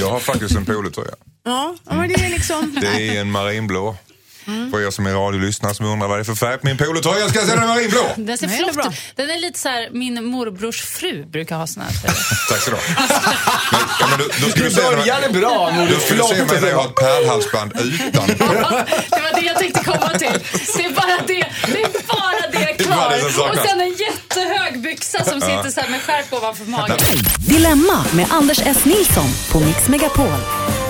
Jag har faktiskt en polotröja. Ja, men det är liksom... Det är en marinblå. För er som är radiolyssnare som undrar vad det är för färg på min polotröja ska jag säga den är marinblå. Den ser Nej, det är flott bra. ut. Den är lite så här, min morbrors fru brukar ha såna här. Tack så du ha. Men, ja, men då ska du Det se började bra. Då det ska du se flott. mig när jag har ett pärlhalsband utan. Det var det jag tänkte komma till. Det är bara det, det, är bara Det som. Och sen en jättehög byxa som sitter så här med skärp ovanför magen. Dilemma med Anders S. Nilsson på Mix Megapol.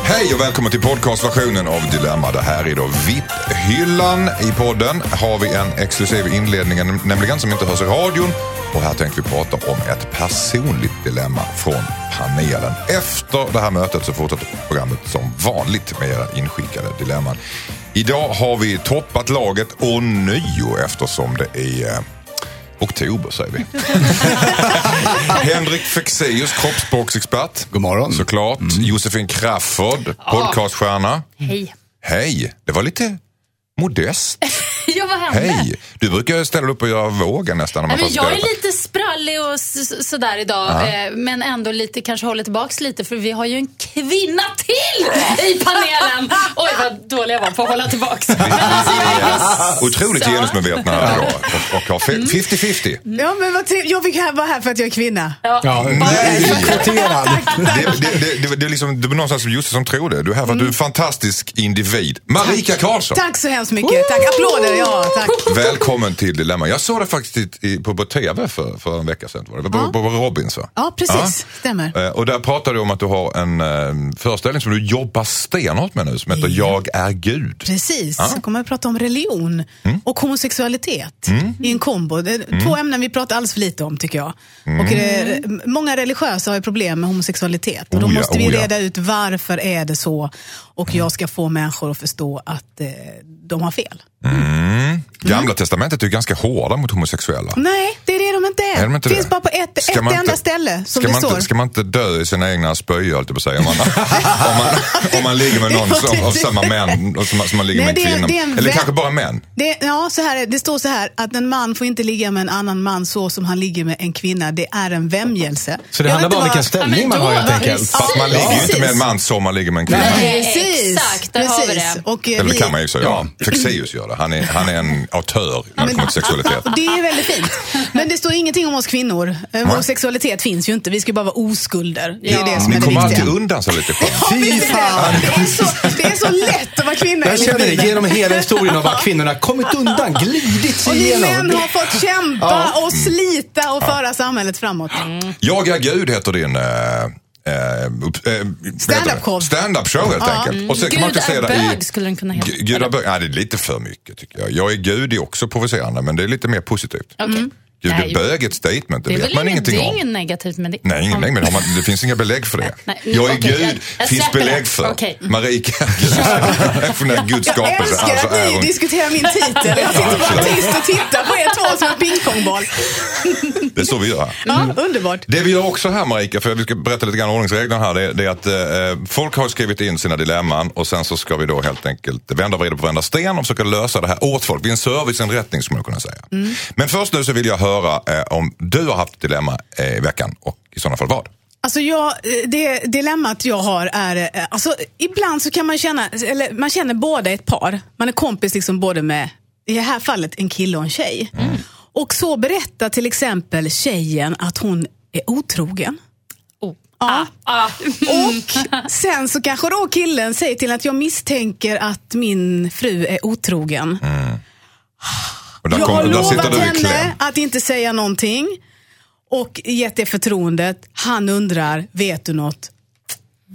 Hej och välkommen till podcastversionen av Dilemma. Det här är då VIP-hyllan. I podden har vi en exklusiv inledning, nämligen som inte hörs i radion. Och här tänkte vi prata om ett personligt dilemma från panelen. Efter det här mötet så fortsätter programmet som vanligt med era inskickade dilemman. Idag har vi toppat laget ånyo eftersom det är eh, oktober säger vi. Henrik Fexeus, kroppsspråksexpert. God morgon. Såklart. Josefin Crafoord, podcaststjärna. Hej. Hej, det var lite modest. Ja, vad hände? Hej. Du brukar ställa upp och göra vågen nästan. Om man Nej, men jag är lite sprallig och sådär idag. Eh, men ändå lite, kanske håller tillbaks lite för vi har ju en kvinna till i panelen. Oj, vad dålig jag var på att hålla tillbaks. Alltså, Otroligt så- genusmedvetna här idag. Och, och har fe- 50-50. Ja, men vad jag fick här- vara här för att jag är kvinna. Ja, Ja, nej, kvoterad. Det, det, det, det, det, är liksom, det var någonstans som Josef som tror det. Du är här för att du är en fantastisk individ. Marika Karlsson. Tack så hemskt mycket. Tack. Applåder. Ja, tack. Välkommen till Dilemma. Jag såg det faktiskt i, på, på TV för, för en vecka sedan. Var det Det var på, på Robins va? Ja, precis. Stämmer. Eh, Och där pratade du om att du har en eh, föreställning som du jobbar stenhårt med nu som heter Jag är Gud. Precis. Ja. Jag kommer att prata om religion och homosexualitet i en kombo. Det är två ämnen vi pratar alldeles för lite om tycker jag. Och det, många religiösa har ju problem med homosexualitet. Och då Oh ja, måste vi oh ja. reda ut varför är det så. Och jag ska få människor att förstå att eh, de har fel. Gamla testamentet är ju ganska hårda mot homosexuella. Nej, det är det de inte är. Är de inte det finns det? bara på ett, Ska ett man enda inte- ställe som Ska det man, står. inte, ska man inte dö i sina egna spöjor, på säga. Om man, om, man, om man ligger med någon som, av samma män och som, som man ligger Nej, med en det kvinna. det är en Eller kanske bara män. Det, ja, så här, är det. det står så här att en man får inte ligga med en annan man så som han ligger med en kvinna. Det är en vämjelse. Så det Jag handlar bara om vilken ställning man har helt enkelt. Fast man ligger ju inte med en man som man ligger med en kvinna. Nej. Precis, Exakt, där har vi det. Och, eh, Eller vi- kan man ju säga. Ja. Fexeus gör det. Han är, han är en autör när det kommer till sexualitet. Och det är väldigt fint. Men det står ingenting om oss kvinnor. Eh, Vår Nej. sexualitet finns ju inte. Vi ska bara vara oskulder. Det är Ja. det som Ni är det kommer alltid undan så lite skönt. Ja, visst är det. fan. Det är, så, det är så lätt att vara kvinna Jag enligt känner det Bibeln. genom hela historien om vad kvinnorna kommit undan, glidit Och sig ni igenom. män har fått kämpa och slita och föra samhället framåt. Jag är Gud heter din eh, eh, eh, vad heter Stand-up det? show. Stand-up show helt enkelt. Och sen kan man det bög i... skulle den kunna heta. Gud är bög. Nej, det är lite för mycket tycker jag. Jag är Gud är också provocerande men det är lite mer positivt. Okej. Gud är Nej, bög ett statement, det, Det vet man inget, ingenting det är om. inget negativt med det. Nej, ingen, nej men har man, det finns inga belägg för det. Nej, jag är okej, Gud, jag- jag finns släpper belägg för. Okej. Marika är Gud. Från den Guds Jag älskar Alltså att är ni hon... diskuterar min titel. Jag sitter bara tyst och tittar på er två som en pingpongboll. Det är så vi gör. Ja, underbart. Det vi gör också här Marika, för vi ska berätta lite grann om ordningsreglerna här, det, det är att eh, folk har skrivit in sina dilemman och sen så ska vi då helt enkelt vända och vrida på varenda sten och försöka lösa det här åt folk. Vi är en serviceinrättning skulle man kunna säga. Men först nu så vill jag höra eh, om du har haft dilemma eh, i veckan och i sådana fall vad? Alltså jag, det dilemmat jag har är, eh, alltså ibland så kan man känna, eller man känner båda ett par. Man är kompis liksom både med, i det här fallet, en kille och en tjej. Och så berättar till exempel tjejen att hon är otrogen. Oh. Ja. Ah. Och sen så kanske då killen säger till att jag misstänker att min fru är otrogen. Och där, Jag har kom, där sitter lovat henne att inte säga någonting och gett det förtroendet. Han undrar, vet du något?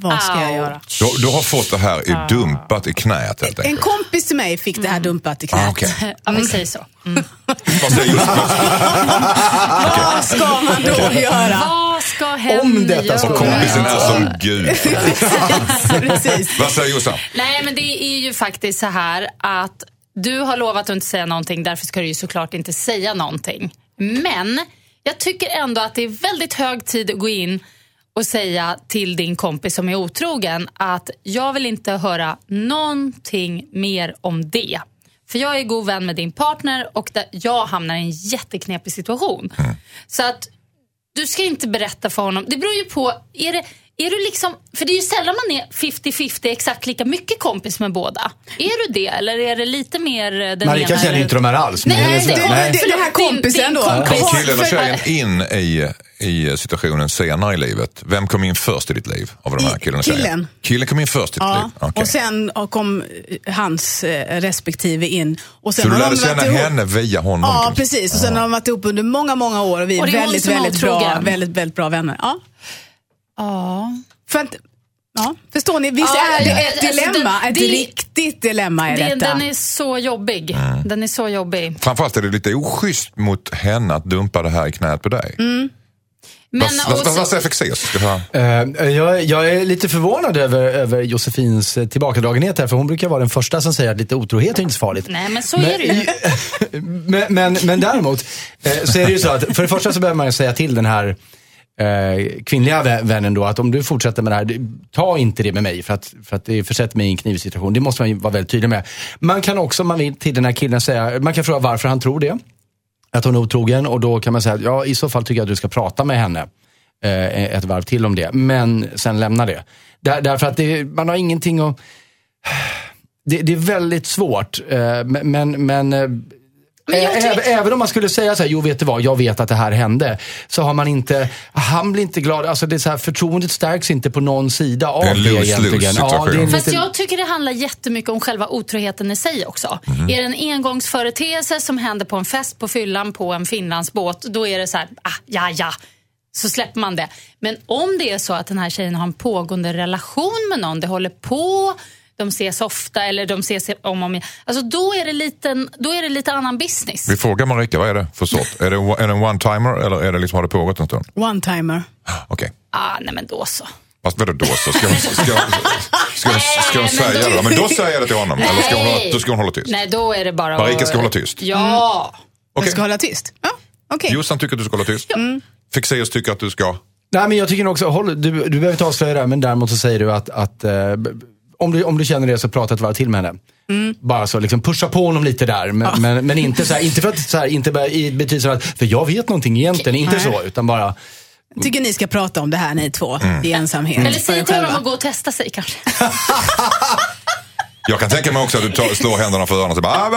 Vad ska jag göra? Du, du har fått det här i dumpat i knät helt En enkelt. kompis till mig fick det här dumpat i knät. Ah, okej. Ja, vi säger så. Vad säger just Vad ska man då göra? Vad ska henne Om detta göra? Och kompisen är som Gud. Precis. Vad säger Jossan? Nej, men det är ju faktiskt så här att du har lovat att inte säga någonting, därför ska du ju såklart inte säga någonting. Men jag tycker ändå att det är väldigt hög tid att gå in och säga till din kompis som är otrogen att jag vill inte höra någonting mer om det. För jag är god vän med din partner och jag hamnar i en jätteknepig situation. Så att du ska inte berätta för honom. Det beror ju på, är det, är du liksom, för det är ju sällan man är 50-50 exakt lika mycket kompis med båda. Är du det eller är det lite mer eh, den Marika ena? känner eller- inte de här alls. men Nej, hennes det- nej. det- den här kompisen då. kompis. Kom killen och tjejen in i, i situationen senare i livet? Vem kom in först i ditt liv av de här killen och tjejen? killen. Killen kom in först i ditt Ja, liv? Okej. och sen kom eh, hans eh, respektive in. Och sen Så du har de lärde varit känna ihop- henne via honom? Ja, kan man säga. precis. Och sen har de varit ihop under många, många år och vi är, Och det är hon väldigt, som är väldigt bra, otrogen. väldigt, väldigt bra vänner. Ja. Ja. För att, ja, förstår ni? Visst Ja, är det ja, ett alltså, dilemma? det- ett det- riktigt dilemma är Det, detta. den är så jobbig. Mm. Den är så jobbig. Framförallt är det lite oschysst mot henne att dumpa det här i knät på dig. Mm. Men, vad, säger vi höra? Eh, jag, är lite förvånad över, över Josefins eh, tillbakadragenhet här, för hon brukar vara den första som säger att lite otrohet är inte så farligt. Nej, men så är det ju. men, men, men däremot eh, så är det ju så att för det första så behöver man ju säga till den här eh, kvinnliga vännen då att om du fortsätter med det här, ta inte det med mig för att, för att det försätter mig i en knivsituation. Det måste man ju vara väldigt tydlig med. Man kan också, man vill, till den här killen säga, man kan fråga varför han tror det. Att hon är otrogen och då kan man säga, ja i så fall tycker jag att du ska prata med henne eh, ett varv till om det. Men sen lämna det. Där, därför att det, man har ingenting att... Det, det är väldigt svårt. Eh, men men, eh, eh, tycker- även, om man skulle säga så här, jo vet du vad, jag vet att det här hände. Så har man inte, han blir inte glad. Alltså det är så här, förtroendet stärks inte på någon sida av Det är en det lose-lose egentligen. situation. det är Fast liten- jag tycker det handlar jättemycket om själva otroheten i sig också. Mhm. Är det en engångsföreteelse som händer på en fest på fyllan på en Finlandsbåt, då är det så här, ah, ja, ja. Så släpper man det. Men om det är så att den här tjejen har en pågående relation med någon, det håller på, de ses ofta eller de ses om och om igen. Alltså då är det lite, då är det lite annan business. Vi frågar Marika, vad är det för sort? är, det, är det en one-timer eller är det liksom, har det pågått en stund? One-timer. Okej. Ah, nej men då så. Fast vadå då så? Ska hon, ska, ska, ska, ska hon Nej, men säga då- det då? Men då säger jag det till honom. Eller ska hon, hålla, då ska hon hålla tyst? Nej, då är det bara Marika att- ska hålla tyst. Ja. Okej. Jag ska hålla tyst. Ja, okej. Jossan tycker att du ska hålla tyst. Fexeus tycker att du ska... Nej, men jag tycker också, håll, du, du behöver inte avslöja det, här, men däremot så säger du att, att b- om, du, om du känner det så prata ett varv till med henne. Mm. Bara så liksom pusha på honom lite där. Men, ja. men, men, inte, så här, inte för att så här, inte betyder att för jag vet någonting egentligen. Inte Nej. så, utan bara tycker ni ska prata om det här ni två mm. i ensamhet. Mm. Eller säg till honom att gå och testa sig kanske. Jag kan tänka mig också att du tar, slår händerna för öronen och bara... Ah,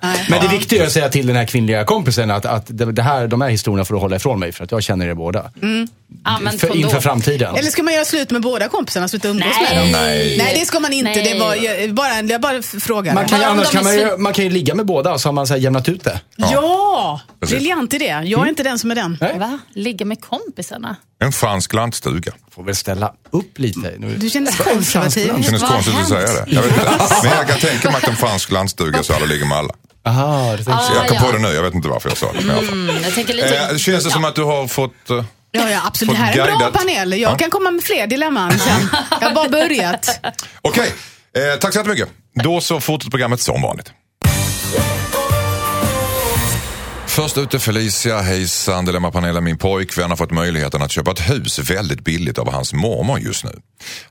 ja. Men det viktiga är att säga till den här kvinnliga kompisen att, att det här, de här historierna får du hålla ifrån mig för att jag känner er båda. Mm. Använd För, inför framtiden. Eller ska man göra slut med båda kompisarna, sluta umgås Nej. med dem? Nej. Nej, det ska man inte. Nej. Det var jag, bara, jag bara frågar. Man kan, ju, annars kan man, ju, man kan ju ligga med båda så har man så här jämnat ut det. Ja, Precis. briljant idé. Jag är inte den som är den. Nej. Va? Ligga med kompisarna? En fransk lantstuga. Får väl ställa upp lite. Nu. Du kändes konservativ. Det kändes konstigt att säga det. Jag vet inte. Men jag kan tänka mig att en fransk lantstuga så alla ligger med alla. Aha, det Ah, jag kom ja. på det nu, jag vet inte varför jag sa det. Mm, jag tänker lite... Eh, känns det som att du har fått... Ja, ja, absolut. Det här är en bra panel. Jag Ja. kan komma med fler dilemman sen. Jag har bara börjat. Okej, eh, tack så jättemycket. Då så fortsätter programmet som vanligt. Först ute Felicia, hejsan Dilemmapanelen. Min pojkvän har fått möjligheten att köpa ett hus väldigt billigt av hans mormor just nu.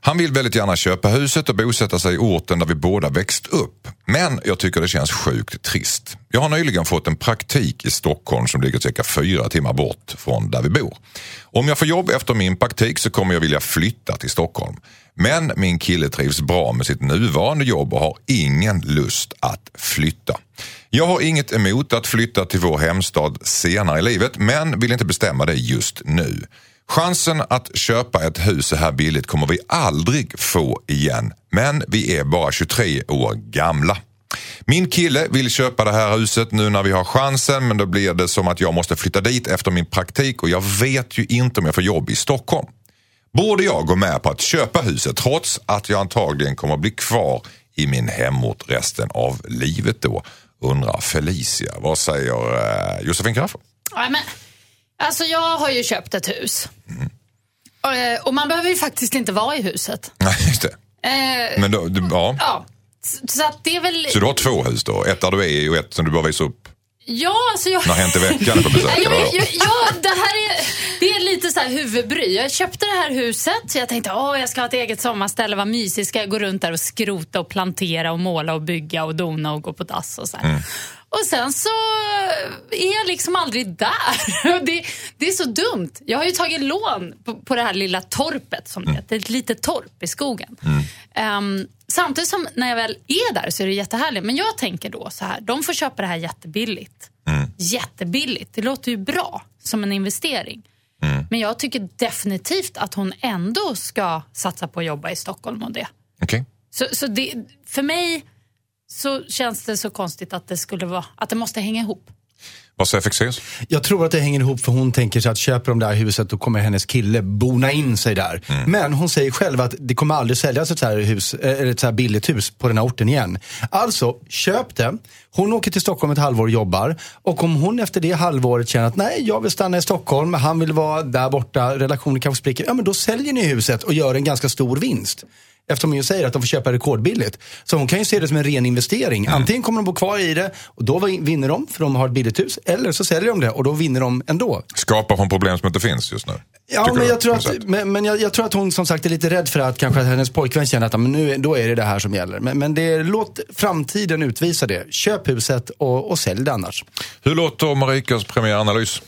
Han vill väldigt gärna köpa huset och bosätta sig i orten där vi båda växt upp. Men jag tycker det känns sjukt trist. Jag har nyligen fått en praktik i Stockholm som ligger cirka fyra timmar bort från där vi bor. Om jag får jobb efter min praktik så kommer jag vilja flytta till Stockholm. Men min kille trivs bra med sitt nuvarande jobb och har ingen lust att flytta. Jag har inget emot att flytta till vår hemstad senare i livet men vill inte bestämma det just nu. Chansen att köpa ett hus så här billigt kommer vi aldrig få igen men vi är bara 23 år gamla. Min kille vill köpa det här huset nu när vi har chansen men då blir det som att jag måste flytta dit efter min praktik och jag vet ju inte om jag får jobb i Stockholm. Borde jag gå med på att köpa huset trots att jag antagligen kommer att bli kvar i min hemort resten av livet då? Undrar Felicia. Vad säger eh, Josefin Crafoord? Ja, men, alltså jag har ju köpt ett hus. Eh, Och man behöver ju faktiskt inte vara i huset. Nej, just det. Eh, Men då, ja. ja. Så- Så det är väl... Så du har två hus då? Ett där du är och ett som du bara visar upp Ja, alltså jag... när Hänt i veckan på besök? Ja, ja, ja, det här är, det är lite så här huvudbry. Jag köpte det här huset så jag tänkte att jag ska ha ett eget sommarställe, vad mysigt. Ska jag gå runt där och skrota och plantera och måla och bygga och dona och gå på dass och så här. Och sen så är jag liksom aldrig där. Det, det är så dumt. Jag har ju tagit lån på, på det här lilla torpet som det heter. Ett litet torp i skogen. Ehm, samtidigt som när jag väl är där så är det jättehärligt. Men jag tänker då så här, de får köpa det här jättebilligt. Jättebilligt. Det låter ju bra som en investering. Men jag tycker definitivt att hon ändå ska satsa på att jobba i Stockholm och det. Okej. Så, så det, för mig så känns det så konstigt att det skulle vara, att det måste hänga ihop. Vad säger Fexeus? Jag tror att det hänger ihop för hon tänker sig att köper de där huset då kommer hennes kille bona in sig där. Men hon säger själv att det kommer aldrig säljas ett så här, hus, eller ett så här billigt hus på den här orten igen. Alltså, köp det. Hon åker till Stockholm ett halvår och jobbar. Och om hon efter det halvåret känner att nej, jag vill stanna i Stockholm, han vill vara där borta, relationen kanske spricker. Ja, men då säljer ni huset och gör en ganska stor vinst. Eftersom hon säger att de får köpa rekordbilligt. Så hon kan ju se det som en ren investering. Antingen kommer de bo kvar i det och då vinner de för de har ett billigt hus. Eller så säljer de det och då vinner de ändå. Skapar hon problem som inte finns just nu? Ja, men, jag tror, att, men, men jag, jag tror att hon som sagt är lite rädd för att kanske att hennes pojkvän känner att men nu, då är det det här som gäller. Men, men det, låt framtiden utvisa det. Köp huset och, och sälj det annars. Hur låter Marikas premiäranalys?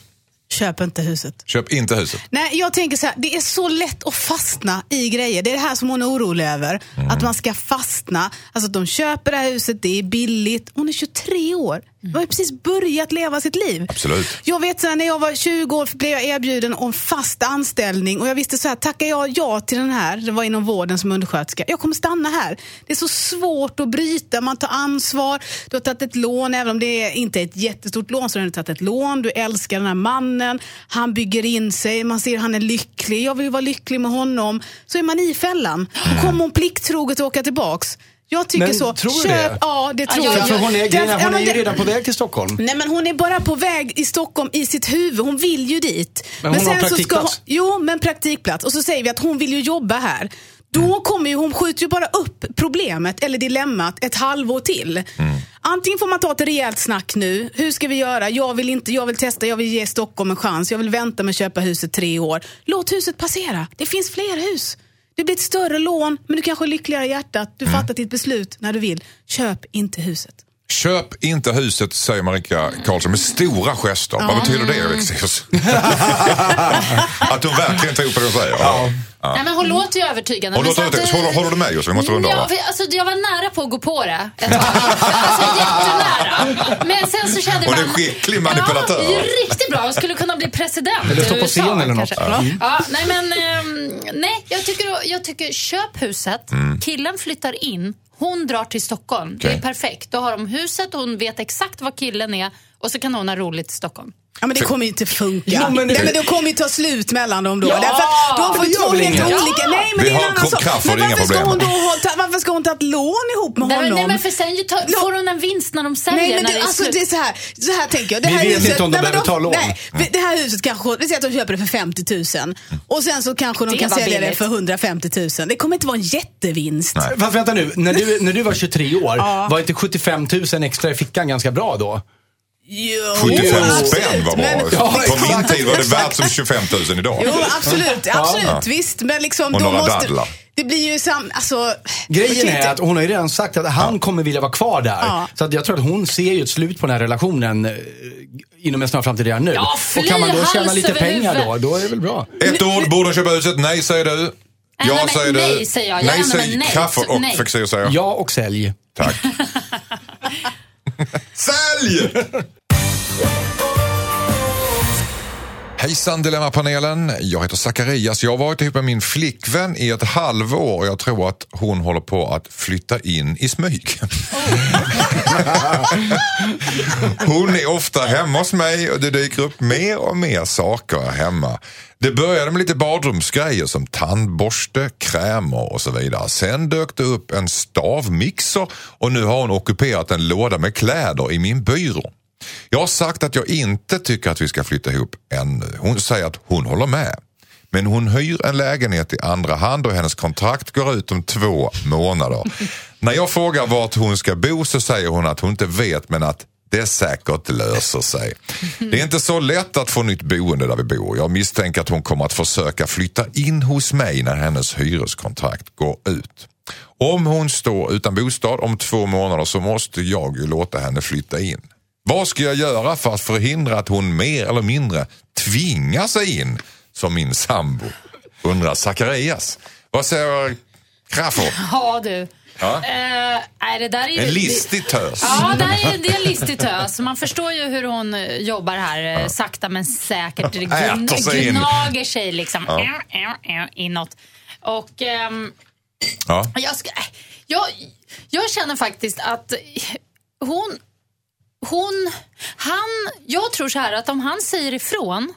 Köp inte huset. Köp inte huset. Nej, jag tänker så här, det är så lätt att fastna i grejer. Det är det här som hon är orolig över. Att man ska fastna. Alltså att de köper det här huset, det är billigt. Hon är 23 år. Hon har ju precis börjat leva sitt liv. Absolut. Jag vet så när jag var 20 år blev jag erbjuden om fast anställning och jag visste så här, tackar jag ja till den här, det var inom vården som undersköterska, jag kommer stanna här. Det är så svårt att bryta, man tar ansvar, du har tagit ett lån, även om det inte är ett jättestort lån så har du tagit ett lån, du älskar den här mannen, han bygger in sig, man ser han är lycklig, jag vill vara lycklig med honom. Så är man i fällan. Då kommer hon plikttroget åka tillbaks. Jag tycker Men så. tror du Köp, det? Ja, det tror Ja, jag. För hon är, grejen hon är men ju det- redan på väg till Stockholm. Nej men hon är bara på väg i Stockholm i sitt huvud. Hon vill ju dit. Men hon har så ska praktikplats. hon, Jo, men praktikplats. Och så säger vi att hon vill ju jobba här. Då Mm. kommer ju, hon skjuter ju bara upp problemet eller dilemmat ett halvår till. Mm. Antingen får man ta ett rejält snack nu. Hur ska vi göra? Jag vill inte, jag vill testa, jag vill ge Stockholm en chans. Jag vill vänta med att köpa huset tre år. Låt huset passera. Det finns fler hus. Det blir ett större lån, men du kanske är lyckligare i hjärtat. Du fattar ditt beslut när du vill. Köp inte huset. Köp inte huset, säger Marika Karlsson med stora gester. Vad betyder det, Fexeus? att hon verkligen tror på det hon säger? Ja. Nej, men hon låter ju övertygande. Hon låter övertygande. Håller- håller du med, Josefin? Vi måste runda av, ja, alltså, Jag var nära på att gå på det ett tag. Alltså jättenära. Men sen så kände Hon är man... skicklig manipulatör. Ja, riktigt bra. Hon skulle kunna bli president Eller stå på scen eller något. Ja. Ja, nej, men, ehm, nej, jag tycker, jag tycker köp huset. Mm. Killen flyttar in. Hon drar till Stockholm. Det Okej. är perfekt. Då har de huset och hon vet exakt vad killen är. Och så kan hon ha roligt i Stockholm. Ja, men det kommer ju inte funka. Jo, men det- Nej, men det kommer ju ta slut mellan dem då. Ja! Därför att de får Det gör två helt olika... Ja! Nej, men Vi det är en annan sak. Men inga varför ska, problem. hon då ha, ta, varför ska hon ta ett lån ihop med Nej, honom? nej, men för sen ju ta, får hon en vinst när de säljer. Nej men det, det är alltså, det är så här, så här tänker jag. Det Vi här vet huset, inte om de nej, behöver ta lån. Nej, det här huset kanske, vi säger att de köper det för 50 000 och sen så kanske de Det kan sälja det för 150 000. Det kommer inte vara en jättevinst. Fast vänta nu, när du, när du var 23 år, Ja. var inte 75 000 extra i fickan ganska bra då? Jo, 75 absolut. spänn var bra. Men- Ja, På min tid var det värt som 25 000 idag. Jo, absolut. absolut Visst, men liksom, Och då några måste, dadlar. Det blir ju sam... Alltså, Grejen är att hon har ju redan sagt att han kommer vilja vara kvar där. Ja. Så att jag tror att hon ser ju ett slut på den här relationen eh, inom en snar framtid redan nu. Ja, och kan man då tjäna lite pengar då, då är det väl bra. Ett ord, borde hon köpa huset? Nej, säger du. nej, Ja, men säger du. nej, säger jag. Ja, Nej, säger nej. Crafoord och Nej. Fexeus säger Ja och sälj. tack. Sälj! Hejsan Dilemmapanelen. Jag heter Zacharias. Jag har varit ihop med min flickvän i ett halvår och jag tror att hon håller på att flytta in i smyg. Hon är ofta hemma hos mig och det dyker upp mer och mer saker hemma. Det började med lite badrumsgrejer som tandborste, krämer och så vidare. Sen dök det upp en stavmixer och nu har hon ockuperat en låda med kläder i min byrå. Jag har sagt att jag inte tycker att vi ska flytta ihop ännu. Hon säger att hon håller med. Men hon hyr en lägenhet i andra hand och hennes kontrakt går ut om två månader. När jag frågar vart hon ska bo så säger hon att hon inte vet men att det säkert löser sig. Det är inte så lätt att få nytt boende där vi bor. Jag misstänker att hon kommer att försöka flytta in hos mig när hennes hyreskontrakt går ut. Om hon står utan bostad om två månader så måste jag ju låta henne flytta in. Vad ska jag göra för att förhindra att hon mer eller mindre tvingar sig in som min sambo? Undrar Zacharias. Vad säger Crafoord? Ja du. Ja. Nej, det där är ju... En listig tös. Ja, det, är, det är en listig tös. Man förstår ju hur hon eh, jobbar här, eh, sakta men säkert. Det gn- sig in. gnager sig liksom äh, äh, äh, inåt. Och ehm, Ja. jag, ska, äh, jag, jag känner faktiskt att hon, hon, han, jag tror så här att om han säger ifrån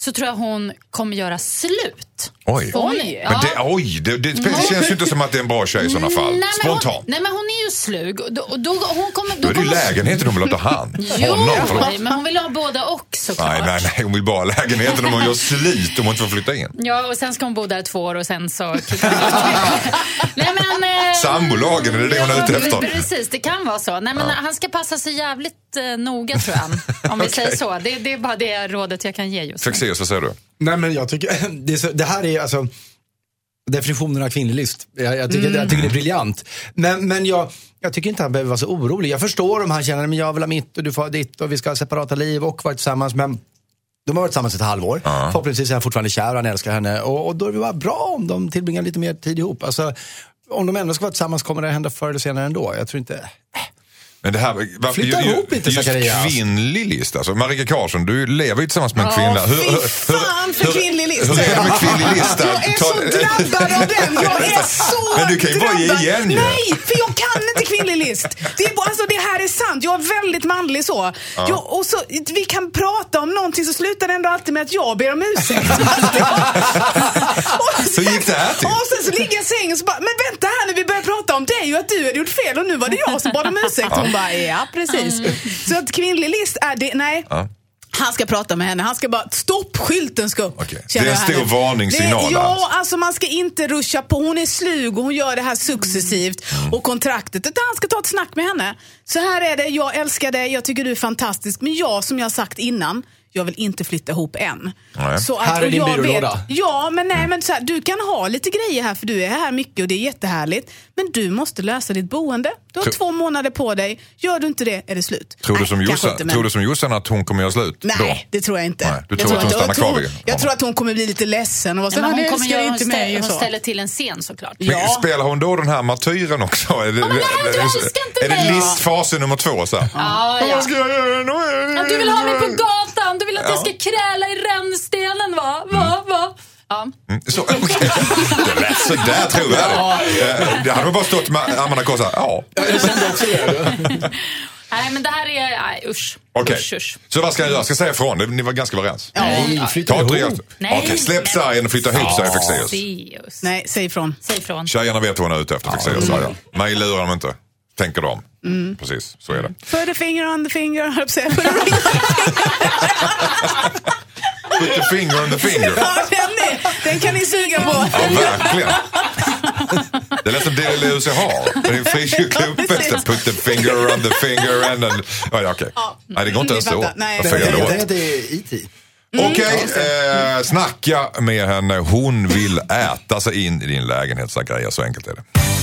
så tror jag hon kommer göra slut. Oj. För hon- Oj. ja. Men det, oj, det, det, det känns ju inte som att det är en bra tjej i sådana fall. Nej, men hon, Spontant. nej men hon är ju slug. Då, då, hon kommer, Då är det ju lägenheten hon vill ha ta hand Jo, Honom, förlåt. men hon vill ha båda och såklart. Nej, nej, nej, hon vill bara ha lägenheten om hon gör slut om hon inte får flytta in. Ja, och sen ska hon bo där två år och sen så kickar. Nej, men... eh, Sambolagen, är det det hon är ute efter? Precis, det kan vara så. Nej, men Han ska passa sig jävligt eh, noga tror jag. Om vi säger så. Det, det är bara det rådet jag kan ge just nu. Fexeus, vad säger du? Nej men jag tycker, det, så, det här är alltså definitionen av kvinnlig list. Jag, jag, tycker, jag tycker det är briljant. Men, men jag, jag tycker inte han behöver vara så orolig. Jag förstår om han känner, men jag vill ha mitt och du får ha ditt och vi ska ha separata liv och vara tillsammans. Men de har varit tillsammans ett halvår. Förhoppningsvis är han fortfarande kär och han älskar henne. Och, och då är det bara bra om de tillbringar lite mer tid ihop. Alltså, om de ändå ska vara tillsammans kommer det hända förr eller senare ändå. Jag tror inte... Men det här, va, Flytta ju- ihop lite, Just Zacharias. kvinnlig list. Alltså, Marika Karlsson, du lever ju tillsammans med en Ja, kvinna. fy fan för kvinnlig list. Hur är det med kvinnlig list? där? Jag är så drabbad av den. Jag är så Men du kan ju bara ge drabbad. igen ju. Nej, för jag kan inte kvinnlig list. Det, är, bara- alltså, det här är sant. Jag är väldigt manlig så. Jag, och så. Vi kan prata om någonting så slutar det ändå alltid med att jag ber om ursäkt. Hur gick det här till? Och sen så ligger jag i sängen och så bara, men vänta här när vi börjar prata om dig och att du hade gjort fel och nu var det jag som bad om ursäkt. Hon bara, ja precis. Så att kvinnlig list är det, nej. Ja. Han ska prata med henne. Han ska bara, stopp skylten ska upp. Känner Det är en stor varningssignal Det- Ja, alltså. alltså man ska inte ruscha på. Hon är slug och hon gör det här successivt. Mm. Och kontraktet, utan han ska ta ett snack med henne. Så här är det, jag älskar dig, jag tycker du är fantastisk. Men jag, som jag har sagt innan, jag vill inte flytta ihop än. Nej. Så Här är din jag byrålåda. Ja, men nej, men så här, du kan ha lite grejer här för du är här mycket och det är jättehärligt. Men du måste lösa ditt boende. Du har Tror- två månader på dig. Gör du inte det är det slut. Tror du, Nej, som kanske Jossan, inte, men- tror du som Jossan att hon kommer göra slut Nej, då? det tror jag inte. Nej, du Jag tror att hon stannar kvar tror, vid Jag tror att hon kommer bli lite ledsen och vara så Ja, hon, kommer göra, inte mig. hon så. ställer till en scen såklart. Men Ja. Spelar hon då den här martyren också? Är det, men nej, du älskar inte är det mig. listfas nummer två? Så här? Ja, ja. Vad ska jag göra nu? Ja, du vill ha mig på gatan, du vill att jag ska kräla i rännstenen va? Va? Va? Ja. Mm, Så, okej. Det lät sådär trovärdigt. Eh, Det hade bara stått med armarna i kors så här, Ja, Jag kände också det. Nej men det här är, nej usch. okej. Usch, usch. Så vad ska jag göra? Ska jag säga ifrån? Det- Ni var ganska överens. Nej, flytta ihop. Okej, släpp sargen och flytta ihop säger Fexeus. Nej, säg ifrån. Säg ifrån. Tjejerna vet vad hon är ute efter, Fexeus. Ja, ja. Mig lurar de inte. Tänker de. Mm. Precis, så är det. Put a finger on the finger, höll jag på att säga. Put a finger on the finger. Ja, den, är, den kan ni suga på. Ja, verkligen. Det lät som DLUC har. Det är en frikyrklig uppväxt. Put the finger on the finger and then... Ja, ja, okej. Nej, det går inte ens så. Nej. Låt. att det är E.T. Okej, eh, snacka med henne. Hon vill äta sig in i din lägenhet, Zacharias. Så enkelt är det.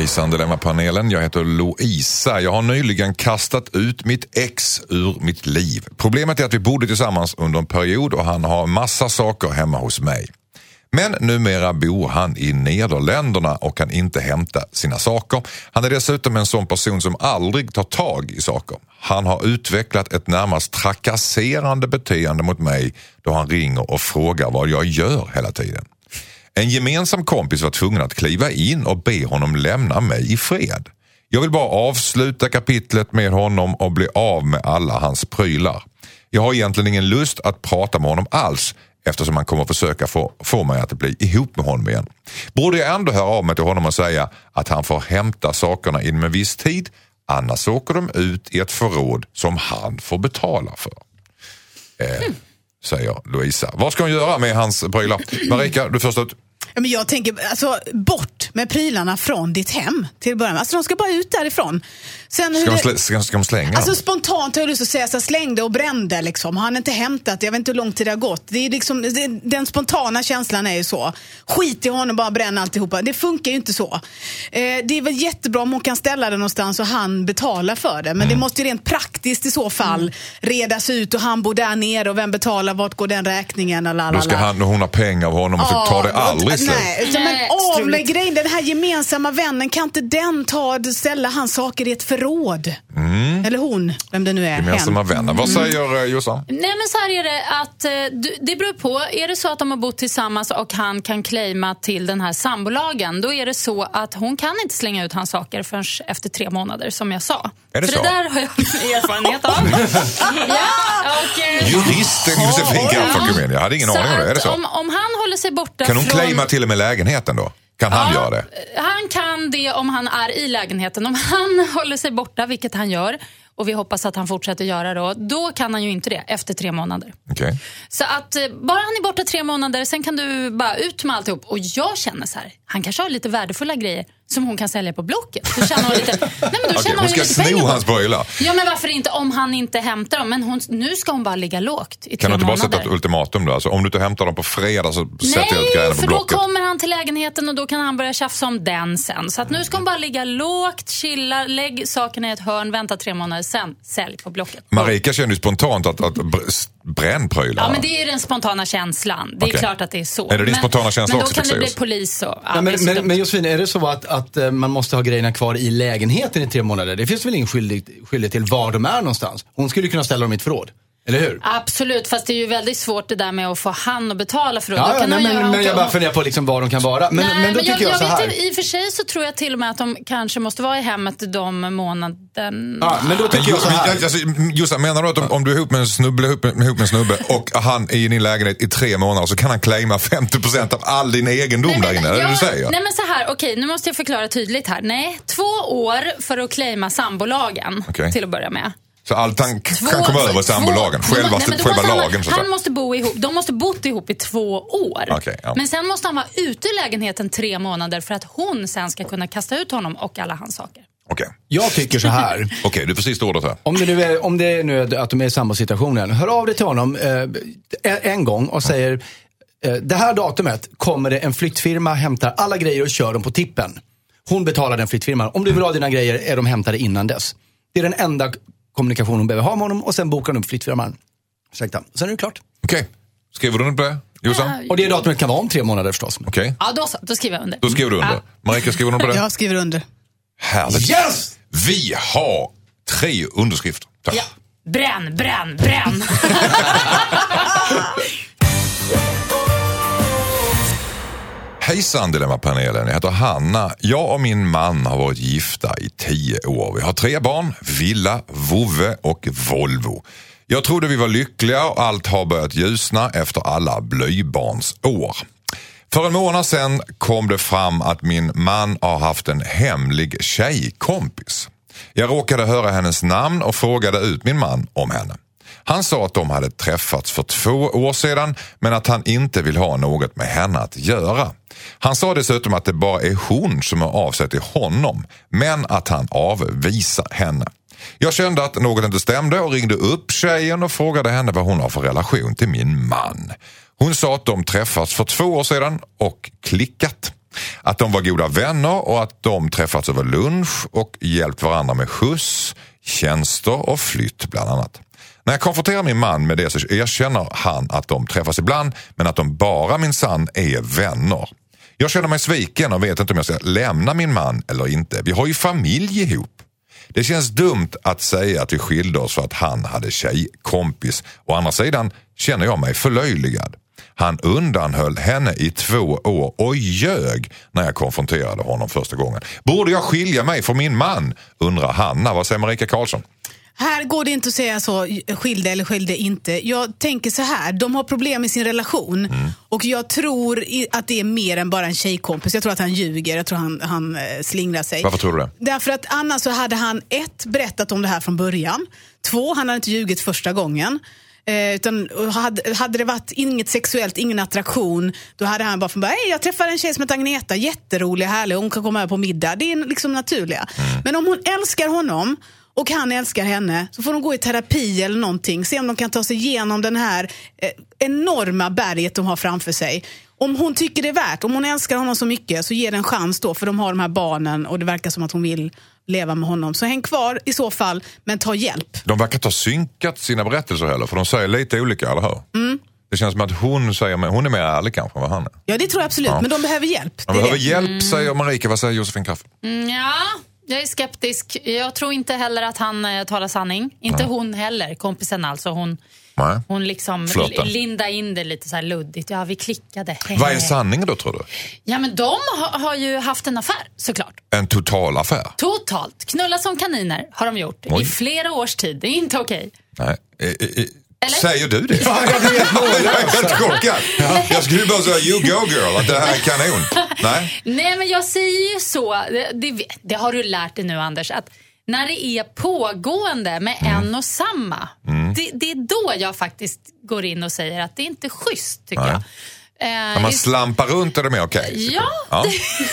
Hejsan Dilemma-panelen. Jag heter Louisa. Jag har nyligen kastat ut mitt ex ur mitt liv. Problemet är att vi bodde tillsammans under en period och han har massa saker hemma hos mig. Men numera bor han i Nederländerna och kan inte hämta sina saker. Han är dessutom en sån person som aldrig tar tag i saker. Han har utvecklat ett närmast trakasserande beteende mot mig då han ringer och frågar vad jag gör hela tiden. En gemensam kompis var tvungen att kliva in och be honom lämna mig i fred. Jag vill bara avsluta kapitlet med honom och bli av med alla hans prylar. Jag har egentligen ingen lust att prata med honom alls eftersom han kommer försöka få, få mig att bli ihop med honom igen. Borde jag ändå höra av mig till honom och säga att han får hämta sakerna inom en viss tid annars åker de ut i ett förråd som han får betala för. Eh, Säger Louisa. Vad ska hon göra med hans prylar? Marika, du först ut. Ja, men jag tänker, alltså, bort med prylarna från ditt hem till att börja med. Alltså, de ska bara ut därifrån. Sen, Ska de, det- slä, ska, ska de slänga Alltså dem? spontant har jag lust att säga så här, slängde och brände liksom. Har han inte hämtat, jag vet inte hur lång tid det har gått. Det är liksom, det, den spontana känslan är ju så. Skit i honom, bara bränn alltihopa. Det funkar ju inte så. Eh, det är väl jättebra om hon kan ställa det någonstans och han betalar för det. Men Mm. det måste ju rent praktiskt i så fall redas ut och han bor där nere och vem betalar, vart går den räkningen? Och la, la, Då ska han, hon ha pengar av honom och så tar det aldrig Nej, utan men Nej, av med struligt. grejen. Den här gemensamma vännen, kan inte den ta, ställa hans saker i ett förråd? Eller hon, vem det nu är. Mm. Gemensamma hen. vänner. Vad säger eh, Jossan? Nej men så här är det att eh, det beror på. Är det så att de har bott tillsammans och han kan claima till den här sambolagen, då är det så att hon kan inte slänga ut hans saker förrän efter tre månader som jag sa. Är det För så? det där har jag erfarenhet av. ja, och, eh, Juristen Josefin Garfakumén. Jag hade ingen aning om det. Är det så? Om, om han håller sig borta Kan hon från... claima till och med lägenheten då? Kan han Ja, göra det? Han kan det om han är i lägenheten. Om han håller sig borta, vilket han gör, och vi hoppas att han fortsätter göra då, då kan han ju inte det efter tre månader. Okej. Så att eh, bara han är borta tre månader, sen kan du bara ut med alltihop. Och jag känner så här, han kanske har lite värdefulla grejer som hon kan sälja på Blocket. Då tjänar hon lite, nej men då Okej, tjänar hon ska lite sno hans prylar. Ja men varför inte om han inte hämtar dem? Men hon, nu ska hon bara ligga lågt i Kan du inte bara månader. sätta ett ultimatum då? Alltså, om du inte hämtar dem på fredag så sätter jag ut Nej, grejerna på för då Blocket. kommer han till lägenheten och då kan han börja tjafsa om den sen. Så att nu ska hon bara ligga lågt, chilla, lägg sakerna i ett hörn, vänta tre månader, sen sälj på Blocket. Marika kände ju spontant att, att bränn prylarna. Ja, men det är ju den spontana känslan. Det är Okej. klart att det är så. Är det din men, spontana känsla men också, då kan det bli polis och... Ja, men, så men, men Josefin, är det så att, att eh, man måste ha grejerna kvar i lägenheten i tre månader? Det finns väl ingen skyldig, skyldig till var de är någonstans? Hon skulle kunna ställa dem i ett förråd, eller hur? Absolut, fast det är ju väldigt svårt det där med att få han att betala för det. Då Ja, ja, kan nej, han göra men, men och- jag bara funderar på liksom var de kan vara. Men, Nej, men då tycker jag, så vet här. inte, I och för sig så tror jag till och med att de kanske måste vara i hemmet de månaden... Ja, men då Men tycker jag så här. alltså, Jossan, menar du att om, om du är ihop med en snubbe, ihop med, ihop med en snubbe och han är i din lägenhet i tre månader så kan han claima 50% av all din egendom där inne? Är det du säger? Nej men så här, okej nu måste jag förklara tydligt här. Nej, två år för att claima sambolagen Okej. till att börja med. Så allt han Två- kan komma över sambolagen, två- själva, Nej, men själva måste han- lagen Han säga. måste bo ihop, de måste bott ihop i två år. Okej, ja. Men sen måste han vara ute ur lägenheten tre månader för att hon sen ska kunna kasta ut honom och alla hans saker. Okej, Jag tycker så här. Okej, du får sista ordet här. Om det nu är, om det är nu att de är i sambosituationen, hör av dig till honom eh, en gång och säger eh, det här datumet kommer det en flyttfirma, hämtar alla grejer och kör dem på tippen. Hon betalar den flyttfirman. Om du vill ha dina grejer är de hämtade innan dess. Det är den enda kommunikation hon behöver ha med honom och sen bokar hon upp flyttfirman. Ursäkta. Sen är det klart. Okej, skriver du under på det? Jossan? Ja. Och det datumet kan vara om tre månader förstås. Okej, Ja, då så. Då skriver jag under. då skriver du under. Ja. Marika, skriver du under på det? Jag skriver under. Härligt. Yes! Vi har tre underskrifter. Tack. Ja. Bränn, bränn, bränn! Hejsan Dilemmapanelen, jag heter Hanna. Jag och min man har varit gifta i tio år. Vi har tre barn, villa, vovve och Volvo. Jag trodde vi var lyckliga och allt har börjat ljusna efter alla blöjbarnsår. För en månad sedan kom det fram att min man har haft en hemlig tjejkompis. Jag råkade höra hennes namn och frågade ut min man om henne. Han sa att de hade träffats för två år sedan men att han inte vill ha något med henne att göra. Han sa dessutom att det bara är hon som är av sig till honom men att han avvisar henne. Jag kände att något inte stämde och ringde upp tjejen och frågade henne vad hon har för relation till min man. Hon sa att de träffats för två år sedan och klickat. Att de var goda vänner och att de träffats över lunch och hjälpt varandra med skjuts, tjänster och flytt bland annat. När jag konfronterar min man med det så erkänner han att de träffas ibland men att de bara minsann är vänner. Jag känner mig sviken och vet inte om jag ska lämna min man eller inte. Vi har ju familj ihop. Det känns dumt att säga att vi skilde oss för att han hade tjejkompis. Å andra sidan känner jag mig förlöjligad. Han undanhöll henne i två år och ljög när jag konfronterade honom första gången. Borde jag skilja mig från min man? undrar Hanna. Vad säger Marika Karlsson? Här går det inte att säga så, skilde eller skilde inte. Jag tänker så här, de har problem i sin relation. Mm. Och jag tror att det är mer än bara en tjejkompis. Jag tror att han ljuger, jag tror han, han eh, slingrar sig. Varför tror du det? Därför att annars så hade han ett, berättat om det här från början. Två, han hade inte ljugit första gången. Eh, utan hade, hade det varit inget sexuellt, ingen attraktion, då hade han bara från början, "Hej, jag träffade en tjej som heter Agneta, jätterolig, härlig, hon kan komma över på middag. Det är liksom naturliga. Men om hon älskar honom och han älskar henne så får de gå i terapi eller någonting. Se om de kan ta sig igenom den här eh, enorma berget de har framför sig. Om hon tycker det är värt, om hon älskar honom så mycket så ge det en chans då för de har de här barnen och det verkar som att hon vill leva med honom. Så häng kvar i så fall, men ta hjälp. De verkar inte ha synkat sina berättelser heller, för de säger lite olika, eller hur? Mm. Det känns som att hon, säger, hon är mer ärlig kanske än vad han är. Ja det tror jag absolut, Ja. men de behöver hjälp. De behöver det. hjälp, säger Marika. Vad säger Josefin Crafoord? Mm, Ja, jag är skeptisk. Jag tror inte heller att han eh, talar sanning. Inte hon heller, kompisen alltså. Hon, Nej. hon liksom linda in det lite så här luddigt. Ja, vi klickade. Vad är sanningen då tror du? Ja, men de har, har ju haft en affär såklart. En total affär? Totalt. Knulla som kaniner har de gjort Oj. i flera års tid. Det är inte okej. Nej. Eh, eh, eh, eller? Säger du det? Fan, jag är helt chockad. Ja. Jag skulle bara säga you go girl, att det här är kanon. Nej, Nej men jag säger ju så. Det, det, det har du lärt dig nu Anders. Att när det är pågående med mm. en och samma. Mm. Det, det, är då jag faktiskt går in och säger att det är inte schysst tycker Nej. jag. Eh, när man just... slampar runt är det mer okej? Okay, ja, ja,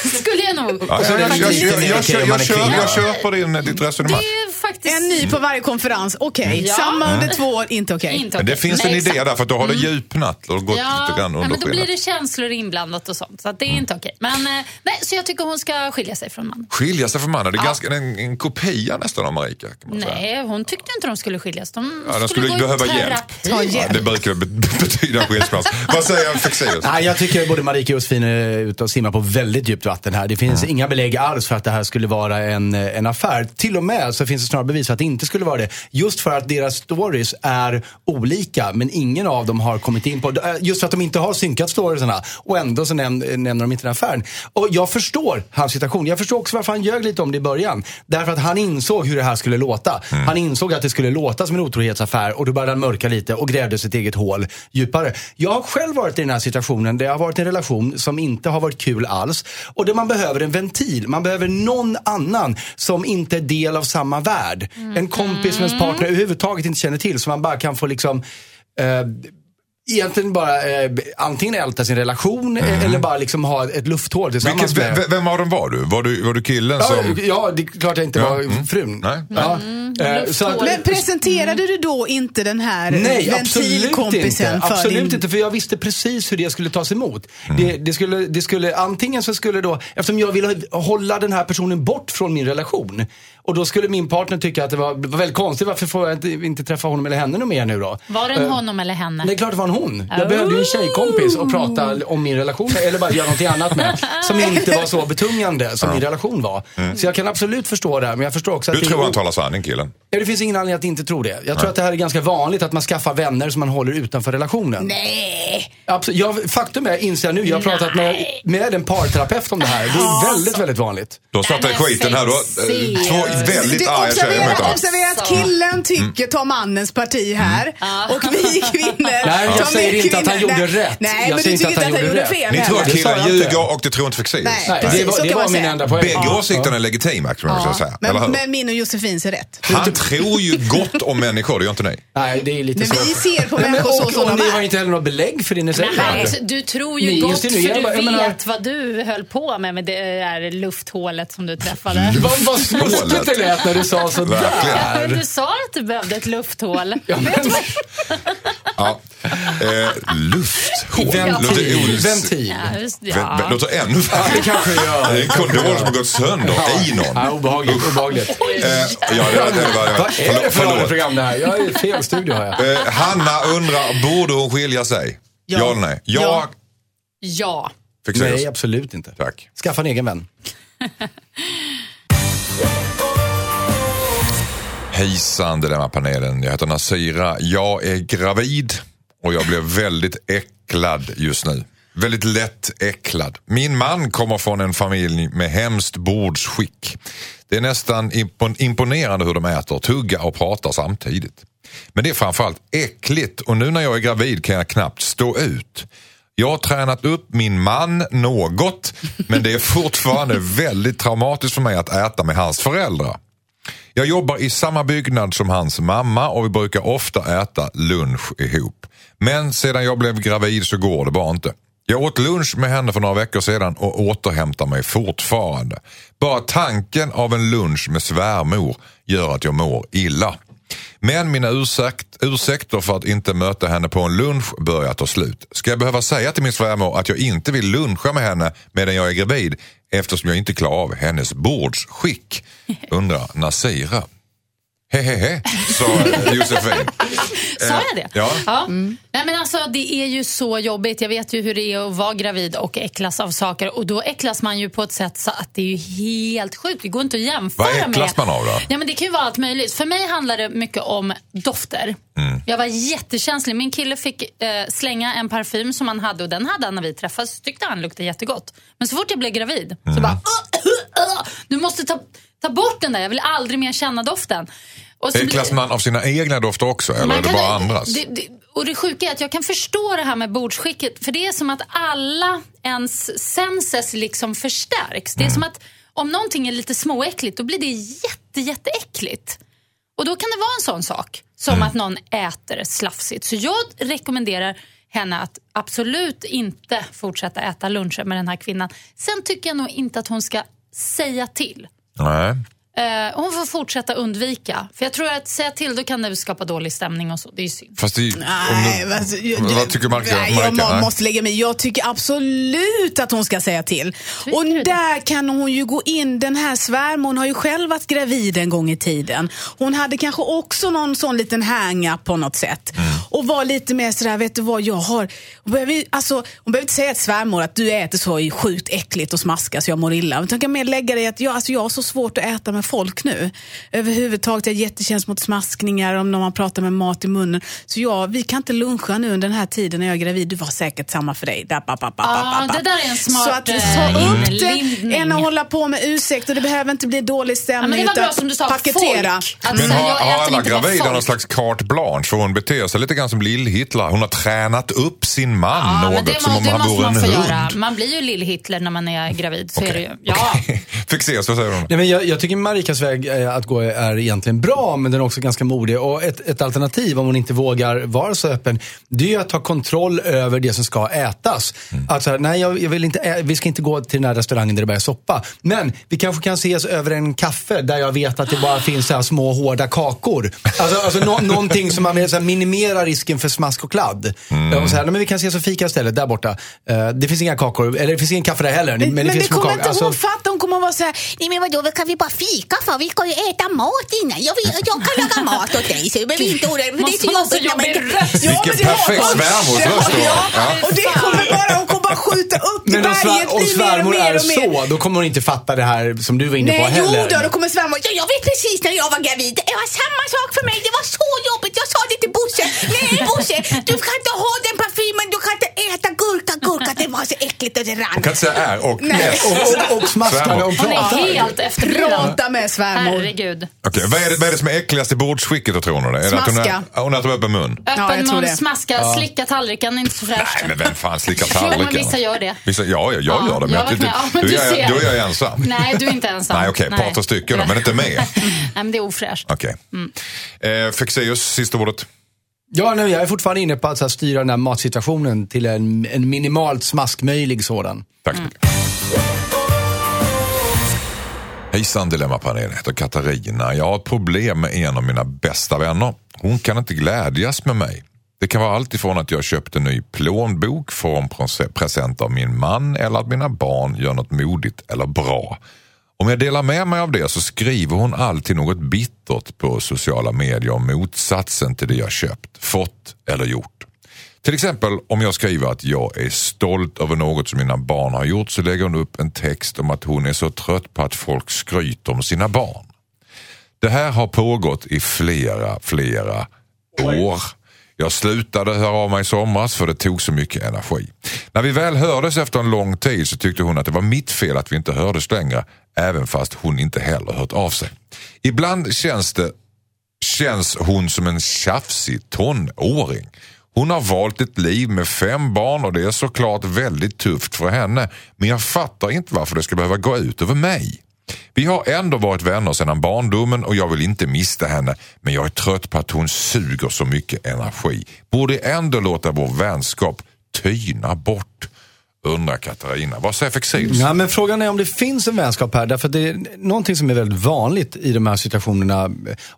det skulle jag nog. Alltså, jag, jag, jag, jag köper din, ditt resonemang. Det en ny på varje konferens, okej. Ja. Samma under två år, inte okej. Inte Men det finns Nej, en idé exakt. där, för då har det djupnat och gått Ja, lite grann ja, under men då blir det känslor inblandat och sånt. Så att det är inte okej. Men eh, nej, så jag tycker hon ska skilja sig från mannen. Skilja sig från mannen, det är Ja. ganska, en, en kopia nästan av Marika. Kan man säga. Nej, hon tyckte inte de skulle skiljas. De Ja, de skulle gå i behöva hjälp. Hjälp. Ja, det brukar be- betyda skilsmässa. Vad säger Fexeus? Nej, jag tycker både Marika och Josefin är ute och simmar på väldigt djupt vatten här. Det finns inga belägg alls för att det här skulle vara en, en affär. Till och med så finns det snarare för att det inte skulle vara det. Just för att deras stories är olika, men ingen av dem har kommit in på... eh, Just för att de inte har synkat storiesarna och ändå så näm nämner de inte den affären. Och jag förstår hans situation. Jag förstår också varför han ljög lite om det i början. Därför att han insåg hur det här skulle låta. Han insåg att det skulle låta som en otrohetsaffär och då började han mörka lite och grävde sitt eget hål djupare. Jag har själv varit i den här situationen där jag har varit en relation som inte har varit kul alls och där man behöver en ventil. Man behöver någon annan som inte är del av samma värld. En kompis som ens partner överhuvudtaget inte känner till så man bara kan få liksom eh, Egentligen bara eh, antingen älta sin relation eh, eller bara liksom ha ett lufthål tillsammans Vilket, med... ve- vem av dem var du? Var du, var du killen som... Ja, ja, det är klart jag inte Ja, var mm. frun. Nej. Ja. Eh, så att- Men presenterade du då inte den här Nej, absolut ventilkompisen inte. för Absolut din... inte, för jag visste precis hur det skulle tas emot. Det, det, skulle, det skulle, antingen så skulle då, eftersom jag ville hålla den här personen bort från min relation. Och då skulle min partner tycka att det var, var väldigt konstigt, varför får jag inte, inte träffa honom eller henne mer nu då? Var det en Eh, honom eller henne? Det är klart det var en hon. Jag behövde ju en tjejkompis och prata om min relation med, eller bara göra någonting annat med. Som inte var så betungande som min relation var. Så jag kan absolut förstå det, här, men jag förstår också att Du tror han talar sanning killen? Ja, det finns ingen anledning att inte tro det. Jag tror att det här är ganska vanligt, att man skaffar vänner som man håller utanför relationen. Nej! Absolut. Jag, faktum är, inser jag nu, jag har pratat med, med en parterapeut om det här. Det är väldigt, väldigt vanligt. Du har satt dig i Nej, men skiten här. Har eh, två väldigt Du, arga tjejer observera, att killen tycker ta mannens parti här och vi kvinnor Nej, jag tar säger inte att han gjorde Nej, rätt. Nej, Jag men säger du tycker att inte han att han gjorde fel Ni tror att Det killen ljuger och det tror inte Fexeus. Nej. Det var, det kan var min enda poäng. Bägge åsikterna är legitima, skulle man säga. Men, min och Josefins är rätt. Han tror ju gott om människor, det gör inte ni. Nej, det är lite Men så. vi ser på människor så som de ni har är. inte heller något belägg för det ni säger. Nej, du tror ju gott för du vet vad du höll på med med det där lufthålet som du träffade. Vad, det lät när du sa. Men sådär. du sa att du behövde ett lufthål. Ja, men, Ja. Eh, lufthål. ventil. Ventil. Ja. Låter ännu Ja, det värre. kanske det gör. Det är en kondom som har gått sönder i någon. Ja, obehagligt. obehagligt. Eh, ja, det, det var, Vad är det för radioprogram det här? Jag är i fel studio har jag. Eh, Hanna undrar, borde hon skilja sig? Ja, Ja. eller nej? Ja, Ja. Ja. Nej, absolut inte. Tack. Skaffa en egen vän. Hejsan Dilemmapanelen, jag heter Nasira. Jag är gravid och jag blir väldigt äcklad just nu. Väldigt lätt äcklad. Min man kommer från en familj med hemskt bordsskick. Det är nästan imponerande hur de äter, tuggar och pratar samtidigt. Men det är framförallt äckligt och nu när jag är gravid kan jag knappt stå ut. Jag har tränat upp min man något men det är fortfarande väldigt traumatiskt för mig att äta med hans föräldrar. Jag jobbar i samma byggnad som hans mamma och vi brukar ofta äta lunch ihop. Men sedan jag blev gravid så går det bara inte. Jag åt lunch med henne för några veckor sedan och återhämtar mig fortfarande. Bara tanken av en lunch med svärmor gör att jag mår illa. Men mina ursäkt, ursäkter för att inte möta henne på en lunch börjar ta slut. Ska jag behöva säga till min svärmor att jag inte vill luncha med henne medan jag är gravid eftersom jag inte klarar av hennes bordsskick? Undrar Nasira. Hehehe, sa Josefin. Sa jag det? Ja. Nej, men alltså, det är ju så jobbigt. Jag vet ju hur det är att vara gravid och äcklas av saker. Och då äcklas man ju på ett sätt så att det är ju helt sjukt. Det går inte att jämföra Vad med. äcklas man av då? Ja, men det kan ju vara allt möjligt. För mig handlar det mycket om dofter. Mm. Jag var jättekänslig. Min kille fick eh, slänga en parfym som han hade och den hade han när vi träffades. Så tyckte han luktade jättegott. Men så fort jag blev gravid Mm. så bara "Ugh, ugh, du måste ta, ta bort den där. Jag vill aldrig mer känna doften. Äcklas man av sina egna dofter också eller är det bara andras? Det, det, och det sjuka är att jag kan förstå det här med bordsskicket. För det är som att alla ens senses liksom förstärks. Det är som att om någonting är lite småäckligt då blir det jätte, jätteäckligt. Och då kan det vara en sån sak som att någon äter slafsigt. Så jag rekommenderar henne att absolut inte fortsätta äta luncher med den här kvinnan. Sen tycker jag nog inte att hon ska säga till. Nej. Eh, hon får fortsätta undvika. För jag tror att säga till då kan det skapa dålig stämning och så. Det är ju synd. Fast det, Nej, om du, alltså, jag- vad tycker Marika? Nej, Marika? jag må, Nej. måste lägga mig Jag tycker absolut att hon ska säga till. Tycker och du det? där kan hon ju gå in. Den här svärmor har ju själv varit gravid en gång i tiden. Hon hade kanske också någon sån liten hang-up på något sätt. Mm. Och var lite mer sådär, vet du vad, jag har... Hon behöver, ju- alltså, hon behöver inte säga till svärmor att du äter så sjukt äckligt och smaskar så jag mår illa. Utan kan mer lägga det i att jag, alltså, jag har så svårt att äta med folk nu. Överhuvudtaget, jag är jättekänslig mot smaskningar om när man pratar med mat i munnen. Så ja, vi kan inte luncha nu under den här tiden när jag är gravid. Du var säkert samma för dig. Da, ba, ba, ba, ba, Ja, ba, ba. det där är en smart, Så att eh, ta upp det än att hålla på med ursäkter. Det behöver inte bli dålig stämning. men det var utan bra som du sa, paketera. folk. Att Men har, har alla gravida någon slags carte blanche? För hon beter sig lite grann som Lill-Hitler. Hon har tränat upp sin man Ja, något det, som må, om det han måste vore en man hund. göra. Man blir ju lill-Hitler när man är gravid. Så är det ju. Ja. Se, så säger hon. Nej, men jag, jag tycker Marikas väg eh, att gå är egentligen bra, men den är också ganska modig. Och ett, ett alternativ, om hon inte vågar vara så öppen, det är att ta kontroll över det som ska ätas. Att så här, nej, jag, jag vill inte ä- vi ska inte gå till den här restaurangen där det bara är soppa. Men vi kanske kan ses över en kaffe där jag vet att det bara finns så här små hårda kakor. Alltså, alltså nå, någonting som man så här, minimerar risken för smask och kladd. Och så här, nej, men vi kan ses och fika istället, där borta. Eh, det finns inga kakor, eller det finns ingen kaffe där heller. Men, Men, men det, finns små kommer kakor. inte Alltså- hon fatta. Hon kommer att vara så här, nej men vadå, kan vi bara fika för? Vi ska ju äta mat innan. Jag, vill, jag kan laga mat åt dig så du behöver inte oroa dig. för Det är så Måste man ha så jobbigt när man inte... Vilken men det har perfekt svärmorsröst du har. Och det kommer bara, hon kommer bara skjuta upp Men om, svär, om blir mer och svärmor mer är och mer. så, då kommer hon inte fatta det här som du var inne på Nej, jo heller. då, då kommer svärmor. Ja, jag vet precis när jag var gravid. Det var samma sak för mig. Det var så jobbigt. Jag sa det till Bosse. Nej Bosse, du kan inte ha den parfymen. Du kan inte äta gurka, gurka. Det var så äckligt och det rann. Hon kan inte säga är och Nej. Och, och, och och Hon är helt efterbliven. Med svärmor. Herregud. Okej, vad, är det, vad är det som är äckligast i bordsskicket då tror ni? Är det att hon, Smaska. är, hon äter öppen mun? Ja, Öppen jag tror mun, det. smaska, slicka tallriken. Inte så fräscht. Nej, men vem fan slickar Jo, tallriken? men vissa gör det. Vissa, ja, ja, jag Ja, gör det. Men jag jag, har varit med. Ja, men då, du är ser. då är jag ensam. Nej, du är inte ensam. Nej, okej, par, tre stycken då, men inte mer. Nej, men det är ofräscht. Okej. Eh, Fexeus, sista ordet. Ja, nej, jag är fortfarande inne på att så här, styra den här matsituationen till en, en minimalt smaskmöjlig sådan. Tack så mycket. Hejsan Dilemmapanelen, jag heter Katarina. Jag har ett problem med en av mina bästa vänner. Hon kan inte glädjas med mig. Det kan vara allt ifrån att jag köpt en ny plånbok får en present av min man eller att mina barn gör något modigt eller bra. Om jag delar med mig av det så skriver hon alltid något bittert på sociala medier om motsatsen till det jag köpt, fått eller gjort. Till exempel om jag skriver att jag är stolt över något som mina barn har gjort så lägger hon upp en text om att hon är så trött på att folk skryter om sina barn. Det här har pågått i flera, flera år. Jag slutade höra av mig i somras för det tog så mycket energi. När vi väl hördes efter en lång tid så tyckte hon att det var mitt fel att vi inte hördes längre, även fast hon inte heller hört av sig. Ibland känns det känns hon som en tjafsig tonåring. Hon har valt ett liv med fem barn och det är såklart väldigt tufft för henne. Men jag fattar inte varför det ska behöva gå ut över mig. Vi har ändå varit vänner sedan barndomen och jag vill inte mista henne men jag är trött på att hon suger så mycket energi. Borde ändå låta vår vänskap tyna bort. Undrar Katarina. Vad säger Fexeus? Ja, men frågan är om det finns en vänskap här. Därför att det är någonting som är väldigt vanligt i de här situationerna.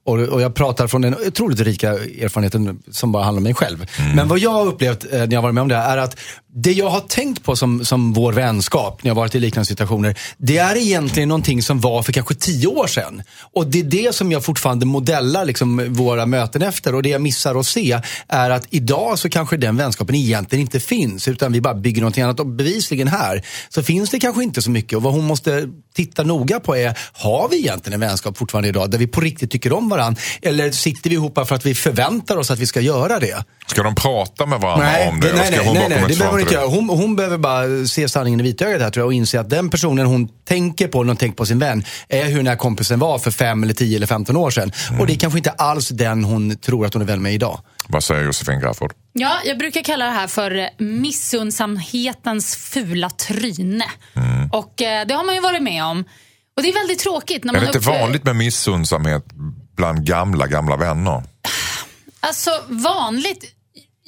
Och, och jag pratar från den otroligt rika erfarenheten som bara handlar om mig själv. Men vad jag har upplevt eh, när jag varit med om det här är att det jag har tänkt på som, som vår vänskap när jag varit i liknande situationer. Det är egentligen någonting som var för kanske tio år sedan. Och det är det som jag fortfarande modellar liksom, våra möten efter. Och det jag missar att se är att idag så kanske den vänskapen egentligen inte finns. Utan vi bara bygger någonting annat. Och bevisligen här så finns det kanske inte så mycket. Och vad hon måste titta noga på är, har vi egentligen en vänskap fortfarande idag där vi på riktigt tycker om varandra? Eller sitter vi ihop för att vi förväntar oss att vi ska göra det? Ska de prata med varandra om det? nej, nej, komma det ett behöver inte göra. Hon, hon behöver bara se sanningen i vitögat här tror jag och inse att den personen hon tänker på när hon tänker på sin vän är hur den här kompisen var för 5 eller 10 eller 15 år sedan. Och det är kanske inte alls den hon tror att hon är vän med idag. Vad säger Josefin Crafoord? Ja, jag brukar kalla det här för missundsamhetens fula tryne. Mm. Och eh, det har man ju varit med om. Och det är väldigt tråkigt. När Är man det inte vanligt med missundsamhet bland gamla, gamla vänner? Alltså vanligt,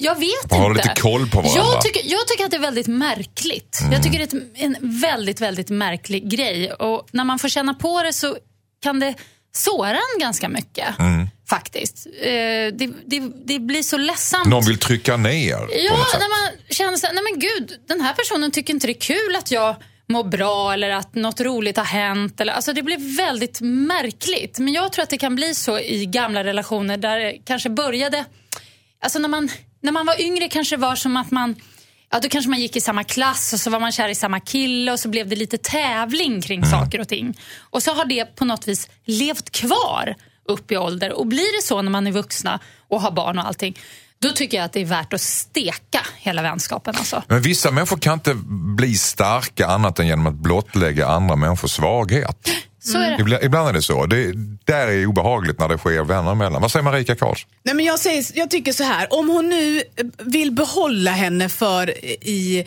jag vet Man har inte. lite koll på varandra. Jag tycker, jag tycker att det är väldigt märkligt. Mm. Jag tycker det är en väldigt, väldigt märklig grej. Och när man får känna på det så kan det såra en ganska mycket. Mm. Faktiskt. Eh, det, det, det blir så ledsamt. Någon vill trycka ner Ja, när man känner så här, nej men gud, den här personen tycker inte det är kul att jag mår bra eller att något roligt har hänt. Eller, alltså det blir väldigt märkligt. Men jag tror att det kan bli så i gamla relationer där det kanske började... Alltså när man, när man var yngre kanske det var som att man... Ja, då kanske man gick i samma klass och så var man kär i samma kille och så blev det lite tävling kring saker och ting. Och så har det på något vis levt kvar upp i ålder. Och blir det så när man är vuxna och har barn och allting, då tycker jag att det är värt att steka hela vänskapen. Alltså. Men vissa människor kan inte bli starka annat än genom att blottlägga andra människors svaghet. Så är det. Ibland, ibland är det så. Det där är obehagligt när det sker vänner emellan. Vad säger Marika Karls? Nej, men jag, säger, jag tycker så här, om hon nu eh, vill behålla henne för i,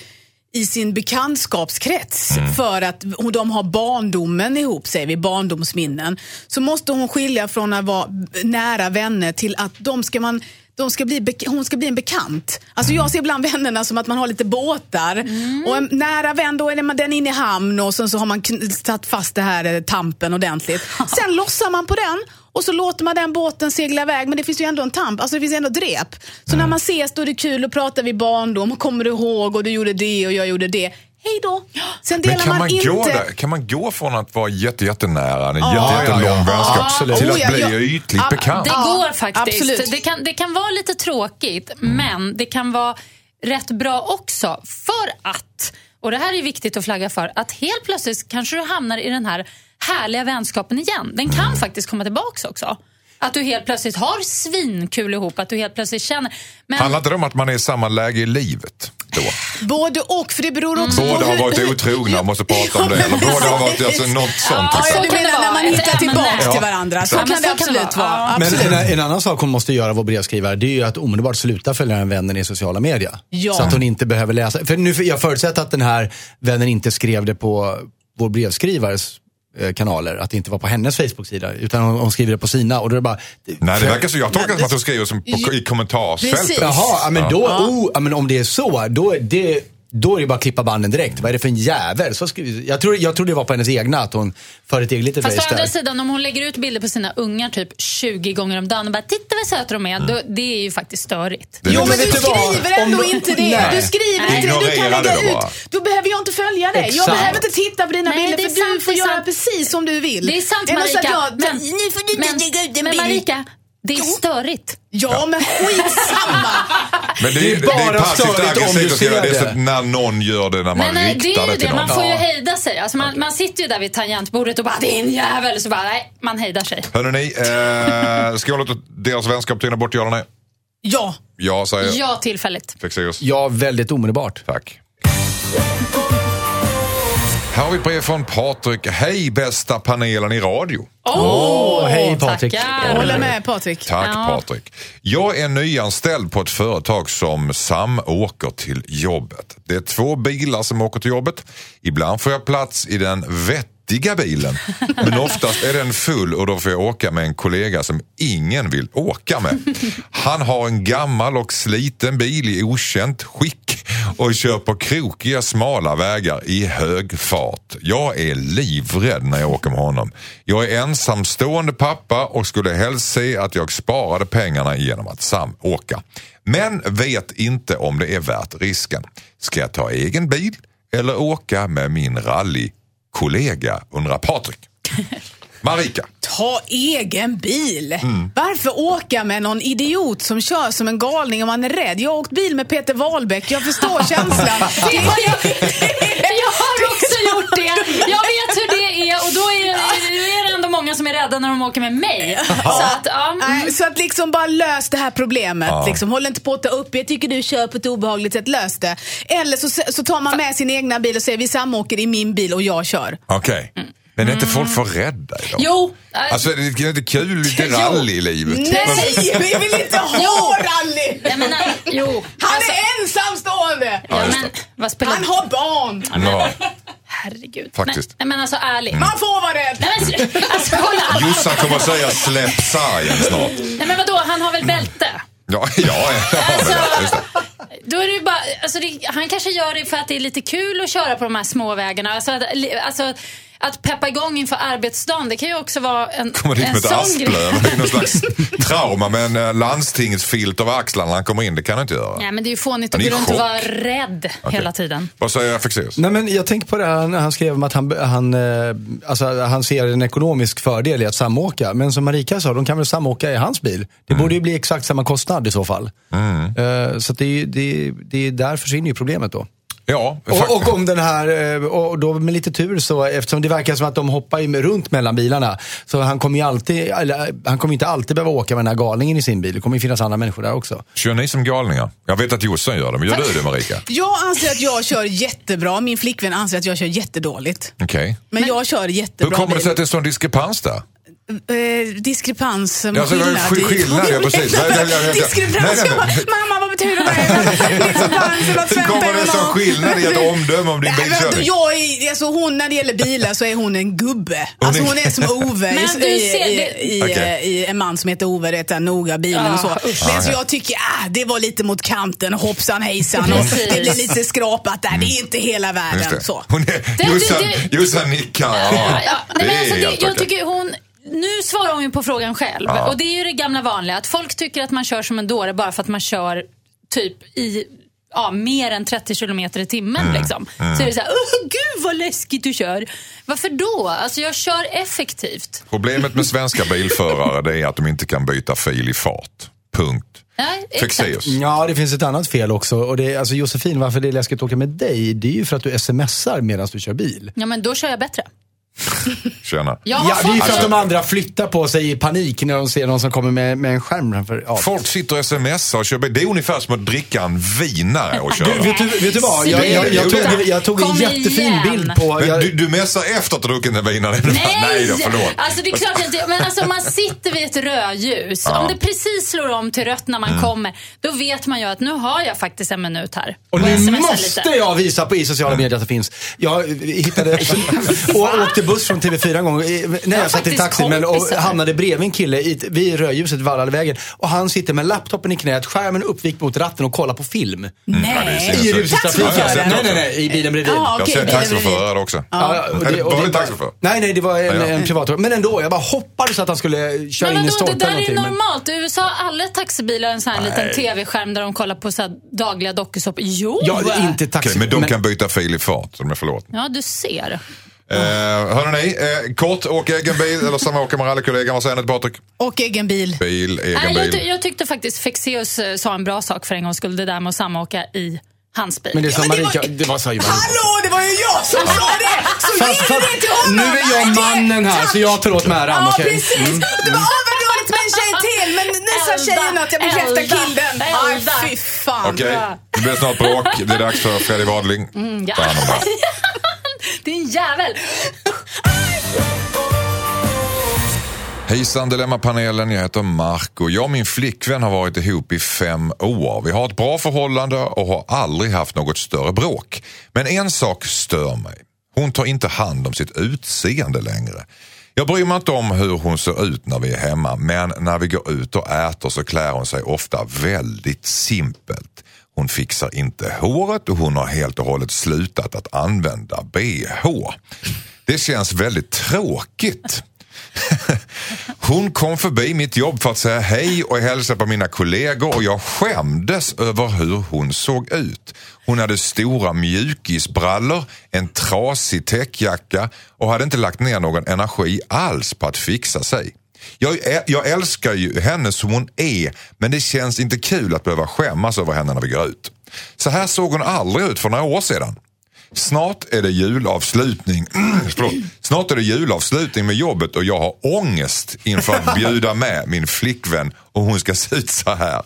i sin bekantskapskrets för att de har barndomen ihop, säger vi, barndomsminnen, så måste hon skilja från att vara nära vänner till att de ska man de ska bli, hon ska bli en bekant. Alltså jag ser ibland vännerna som att man har lite båtar. Och en nära vän, då är man den inne i hamn och sen så har man satt fast det här eh, tampen ordentligt. Sen lossar man på den och så låter man den båten segla iväg. Men det finns ju ändå en tamp, alltså det finns ändå drep. Så när man ses då är det kul att prata vid barndom. Kommer du ihåg och du gjorde det och jag gjorde det. Hej då. Sen delar Men kan man, inte... gå där? kan man gå från att vara jätte, jättenära, en jätte, jättelång ja, ja. vänskap, till att bli ja. ytligt bekant? Det går faktiskt. absolut. Det kan, det kan vara lite tråkigt, men det kan vara rätt bra också. För att, och det här är viktigt att flagga för, att helt plötsligt kanske du hamnar i den här härliga vänskapen igen. Den kan faktiskt komma tillbaka också. Att du helt plötsligt har svinkul ihop, att du helt plötsligt känner... Men, Handlar inte det om att man är i samma läge i livet då? Både och, för det beror också på Båda har hur- varit otrogna och måste prata om det. Eller båda har varit, alltså något sånt. Ja, Liksom. Du kan det vara. när man hittar tillbaka till varandra. Så så kan det absolut vara. vara. Ja. Men Absolut. en, en annan sak hon måste göra, vår brevskrivare, det är ju att omedelbart sluta följa den vännen i sociala medier. Ja. Så att hon inte behöver läsa. För nu, jag förutsätter att den här vännen inte skrev det på vår brevskrivares kanaler, att det inte var på hennes Facebook-sida, utan hon, hon skriver det på sina. Och då är det bara, Nej, det verkar så. Jag tolkar det som att du skriver som på, i kommentarsfältet. Precis. Jaha, ja, men då, oh, ja, men om det är så, då, är det, då är det bara att klippa banden direkt. Vad är det för en jävel? Så skriver, jag, tror, jag tror det var på hennes egna, att hon för ett eget litet Fast å andra där. sidan, om hon lägger ut bilder på sina ungar typ 20 gånger om dagen och bara “titta vad söta de är”, då, det är ju faktiskt störigt. Jo, men du du skriver ändå Om du- inte det. Nej. Du skriver inte det. Du kan lägga det ut. Då behöver jag inte följa dig. Jag behöver inte titta på dina Nej, bilder för du sant, får det är göra sant. precis som du vill. Det är sant Marika, jag- men, Nu får du inte men, lägga ut en men. Marika, det är störigt. Ja, men skitsamma. Men det, Det är, är det är bara passivt störigt om du ser det. är så det. att när någon gör det, när man Men eh, det riktar är det, ju till det, någon. man får ju hejda sig. Alltså man, man sitter ju där vid tangentbordet och bara “din jävel” så bara nej, man hejdar sig. Hörrni, eh, ska jag låta deras vänskap tyna bort, ja eller nej? Ja. Ja, säger jag. Ja, tillfälligt. Fexeus. Ja, väldigt omedelbart. Tack. Här har vi ett brev från Patrik. Hej bästa panelen i radio. Åh, hej, Patrik. Jag håller med Patrik. Tack Ja. Patrik. Jag är nyanställd på ett företag som samåker till jobbet. Det är två bilar som åker till jobbet. Ibland får jag plats i den vettiga riktiga bilen. Men oftast är den full och då får jag åka med en kollega som ingen vill åka med. Han har en gammal och sliten bil i okänt skick och kör på krokiga smala vägar i hög fart. Jag är livrädd när jag åker med honom. Jag är ensamstående pappa och skulle helst se att jag sparade pengarna genom att samåka. Men vet inte om det är värt risken. Ska jag ta egen bil eller åka med min rally? Rallykollega, undrar Patrik. Marika. Ta egen bil. Varför åka med någon idiot som kör som en galning om man är rädd? Jag har åkt bil med Peter Wahlbeck, jag förstår känslan. Det Jag har också gjort det. Jag vet hur det är och då är, är många som är rädda när de åker med mig. Så att, ja. mm. Nej, så att liksom bara lös det här problemet. Liksom, håll inte på att ta upp, jag tycker du kör på ett obehagligt sätt, lös det. Eller så, så tar man med sin egna bil och säger vi samåker i min bil och jag kör. Okej. Men är inte folk för rädda idag? Jo, äh, Alltså det är inte kul, lite rally i livet. Nej, vi vill inte ha rally! jag menar, jo. Han Alltså, är ensamstående! ja, just men, vad spelar Han har barn! Ja. Herregud. Faktiskt. Nej, nej, men alltså ärligt. Man får vara rädd! Nej, men, alltså, kolla. Jossan kommer att säga släpp sargen snart. Nej, men vadå, han har väl bälte? Ja, ja, ja. Alltså, då är det ju bara, alltså det, han kanske gör det för att det är lite kul att köra på de här små vägarna. Alltså, alltså, att peppa igång inför arbetsdagen, det kan ju också vara en, Kommer dit en med sån grej. asplöv. Det är någon slags trauma med en eh, landstingsfilt över axlarna när han kommer in. Det kan han inte göra. Nej, men det är ju fånigt att gå runt och vara rädd hela tiden. Vad säger Fexeus? Nej, men jag tänker på det här, när han skrev om att han, han, eh, alltså, han ser en ekonomisk fördel i att samåka. Men som Marika sa, de kan väl samåka i hans bil. Det Mm. borde ju bli exakt samma kostnad i så fall. Eh, så att det, det, det, där försvinner ju problemet då. Ja, Och, och om den här, eh, och då med lite tur så, eftersom det verkar som att de hoppar runt mellan bilarna. Så han kommer ju alltid, eller, han kommer inte alltid behöva åka med den här galningen i sin bil. Det kommer ju finnas andra människor där också. Kör ni som galningar? Jag vet att Jossan gör det, men gör du det Marika? Jag anser att jag kör jättebra, min flickvän anser att jag kör jättedåligt. Okej. Men jag kör Hur jättebra kommer det sig att det är en sån diskrepans där? Eh, diskrepans, Ja, så det var ju skillnad. skillnad, ja, precis. Diskrepans, jag bara, mamma vad betyder det? diskrepans, Hur kommer det som skillnad i ett omdöme om din bilkörning? jag är, alltså hon, när det gäller bilar så är hon en gubbe. Alltså är- hon är som Ove Men i, du i, ser i, det- i, en man som heter Ove, det är noga bilen och så. Men så ja. jag tycker, ah, det var lite mot kanten, hoppsan hejsan. Och det blir lite skrapat där, det är inte hela världen. det. Så. Hon är, det- Jossan, det- nickar. Ja, Ja, nej, men alltså, det, helt jag okej. tycker hon, nu svarar hon ju på frågan själv. Ja. Och det är ju det gamla vanliga. Att folk tycker att man kör som en dåre bara för att man kör typ i ja, mer än 30 kilometer i timmen. Mm. Liksom. Så är det så här, "Åh, gud vad läskigt du kör. Varför då? Alltså jag kör effektivt. Problemet med svenska bilförare det är att de inte kan byta fil i fart. Punkt. Nej. Ja, det finns ett annat fel också. Och det är, alltså Josefin, varför det är läskigt att åka med dig, det är ju för att du smsar medan du kör bil. Ja, men då kör jag bättre. Tjena. Ja, det är ju för att de andra flyttar på sig i panik när de ser någon som kommer med, med en skärm framför. Ja. Folk sitter och smsar och kör bil. Det är ungefär som att dricka en vinare och köra. Vet du, vet du vad? Jag, jag, jag, tog, jag tog en jättefin igen. bild på... Men Jag, du, du messar efter att du druckit en vinare? Nej! Nej då, förlåt. Alltså det är klart inte, men alltså om man sitter vid ett rödljus, om det precis slår om till rött när man Mm. kommer, då vet man ju att nu har jag faktiskt en minut här. och jag nu måste lite. jag visa på i sociala medier att det finns. Jag hittade och åkte buss från TV4 en gång när jag satt i taxin men, och hamnade bredvid en kille i, vid rödljuset Vallalavägen. Och han sitter med laptopen i knät, skärmen uppvikt mot ratten och kollar på film. Nej. I jag har sett Nej, det nej, nej, i bilen bredvid. Ja, Jag det är taxiförare också. Ja, och Eller och var det en taxichaufför? Nej, nej, det var en, en privat. Men ändå, jag bara hoppades att han skulle köra Men in i vadå, det stolpen där är normalt. I USA har alla taxibilar en sån här liten tv-skärm där de kollar på så här dagliga dokusåpor. Jo! Ja, inte taxi. Men de kan byta fil i fart, så de är förlåt. Ja, du ser. Eh, hörrni, eh, kort, åka egen bil eller samåka med rallykollegan. Vad säger ni till Patrik? Och egen bil. Bil, egen Nej, jag, ty- jag tyckte faktiskt Fexeus eh, sa en bra sak för en gångs skull. Det där med att samåka i hans bil. Men det är det Marika, var- det var. Hallå, det var ju jag som sa det! Så Fast, ge fast, det till honom! nu är jag det- mannen här så jag tar åt mig äran, Ja, okej? precis. Mm. Det var överdådigt med en tjej till, men nu sa Elda, tjejen att jag bekräftar elda, killen. Aj, elda. fy fan. Okej, det blir snart bråk. Det är dags för Fredrik Wadling. ja. Ta hand om det. Din jävel! Hejsan Dilemmapanelen, jag heter Marco. Jag och min flickvän har varit ihop i fem år. Vi har ett bra förhållande och har aldrig haft något större bråk. Men en sak stör mig. Hon tar inte hand om sitt utseende längre. Jag bryr mig inte om hur hon ser ut när vi är hemma men när vi går ut och äter så klär hon sig ofta väldigt simpelt. Hon fixar inte håret och hon har helt och hållet slutat att använda bh. Det känns väldigt tråkigt. Hon kom förbi mitt jobb för att säga hej och hälsa på mina kollegor och jag skämdes över hur hon såg ut. Hon hade stora mjukisbrallor, en trasig täckjacka och hade inte lagt ner någon energi alls på att fixa sig. Jag, jag älskar ju henne som hon är men det känns inte kul att behöva skämmas över henne när vi går ut. Så här såg hon aldrig ut för några år sedan. Snart är det julavslutning. Snart är det julavslutning med jobbet och jag har ångest inför att bjuda med min flickvän och hon ska se ut så här.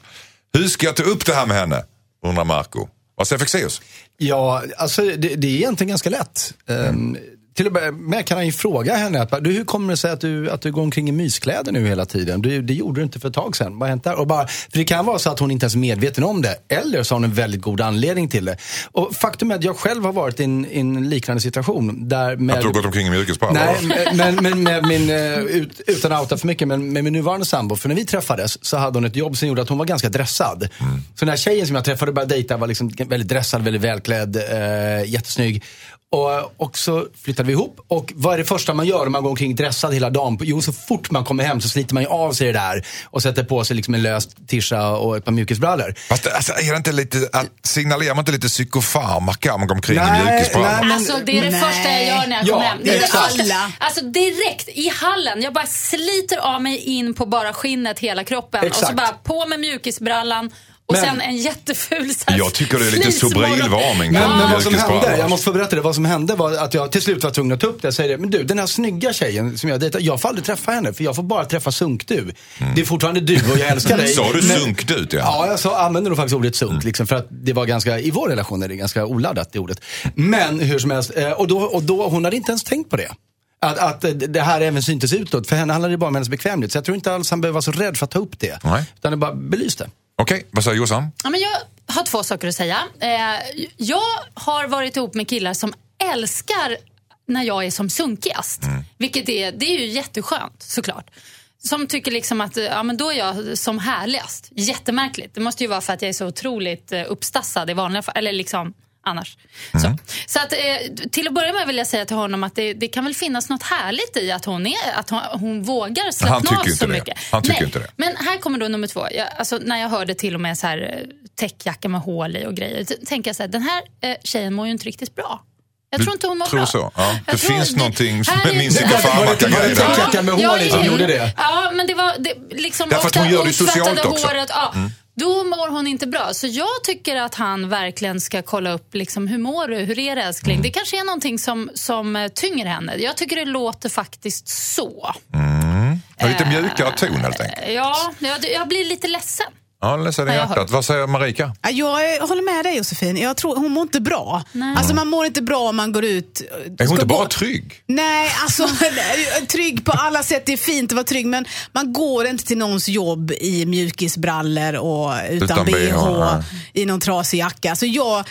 Hur ska jag ta upp det här med henne? Undrar Marco. Vad säger Fexeus? Ja, alltså det, det är egentligen ganska lätt. Um, till och med kan han ju fråga henne, att, du, hur kommer det sig att du, att du går omkring i myskläder nu hela tiden? Du, det gjorde du inte för ett tag sedan. Vad har hänt där? Och bara, för det kan vara så att hon inte ens är medveten om det. Eller så har hon en väldigt god anledning till det. Och faktum är att jag själv har varit i en, liknande situation. Där med, att du har gått omkring i mjukisbrallor? Nej, men, men med min, eh, ut, utan att outa för mycket, men med min nuvarande sambo. För när vi träffades så hade hon ett jobb som gjorde att hon var ganska dressad. Mm. Så den här tjejen som jag träffade och började dejta var liksom väldigt dressad, väldigt välklädd, eh, jättesnygg. Och, och så flyttade vi ihop. Och vad är det första man gör om man går omkring dressad hela dagen? Jo, så fort man kommer hem så sliter man ju av sig det där och sätter på sig liksom en lös tisha och ett par mjukisbrallor. Fast alltså, är det inte lite, att, signalerar man inte lite psykofarmaka om man går omkring nej, i mjukisbrallor? Men, alltså det är det nej. första jag gör när jag ja, kommer hem. Det är alla. Alltså direkt i hallen, jag bara sliter av mig in på bara skinnet hela kroppen. Exakt. Och så bara på med mjukisbrallan och men, sen en jätteful så Jag tycker det är lite sobrilvarning. Men, men vad som hände, jag måste få berätta det, vad som hände var att jag till slut var tvungen att ta upp det och säga det. Men du, den här snygga tjejen som jag dejtar, jag får aldrig träffa henne för jag får bara träffa sunk-du. Mm. Det är fortfarande du och jag älskar dig. Sa du sunk-du? Ja, ja jag så, använde nog faktiskt ordet sunk. Mm. Liksom, för att det var ganska, i vår relation är det ganska oladdat det ordet. Men hur som helst, eh, och då, och då, hon hade inte ens tänkt på det. Att, att det här även syntes utåt. För henne handlade det bara om hennes bekvämlighet. Så jag tror inte alls han behöver vara så rädd för att ta upp det. Nej. Utan det bara belyste. Okej, okay, vad säger Jossan? Ja, men jag har två saker att säga. Eh, jag har varit ihop med killar som älskar när jag är som sunkigast. Mm. Vilket är, det är ju jätteskönt såklart. Som tycker liksom att ja, men då är jag som härligast. Jättemärkligt. Det måste ju vara för att jag är så otroligt eh, uppstassad i vanliga fall. Eller liksom annars. Mm. Så, så att, eh, till att börja med vill jag säga till honom att det, det, kan väl finnas något härligt i att hon, är, att hon, hon vågar slappna av så det. mycket. Han tycker Nej, inte det. Men här kommer då nummer två. Jag, alltså, när jag hörde till och med så här eh, täckjacka med hål i och grejer. tänker jag så här, den här eh, tjejen mår ju inte riktigt bra. Jag tror inte hon mår tror bra. Så, ja. Det tror, finns det, någonting med min psykofarmaka-grej där. Täckjackan med hål i som gjorde det? Ja, men det var det, liksom Därför att hon gör det socialt också. Håret, ja. Mm då mår hon inte bra. Så jag tycker att han verkligen ska kolla upp liksom, hur mår du, hur är det älskling? Mm. Det kanske är någonting som, som eh, tynger henne. Jag tycker det låter faktiskt så. Mm. Lite mjukare ton helt enkelt. Ja, jag, jag blir lite ledsen. Ja, ledsen i hjärtat. Vad säger Marika? Jag håller med dig Josefin. Jag tror, hon mår inte bra. Nej. Alltså man mår inte bra om man går ut. Är hon inte bara gå... trygg? Nej, alltså trygg på alla sätt. Det är fint att vara trygg men man går inte till någons jobb i mjukisbrallor och utan, utan bh, i någon trasig jacka. Alltså jag,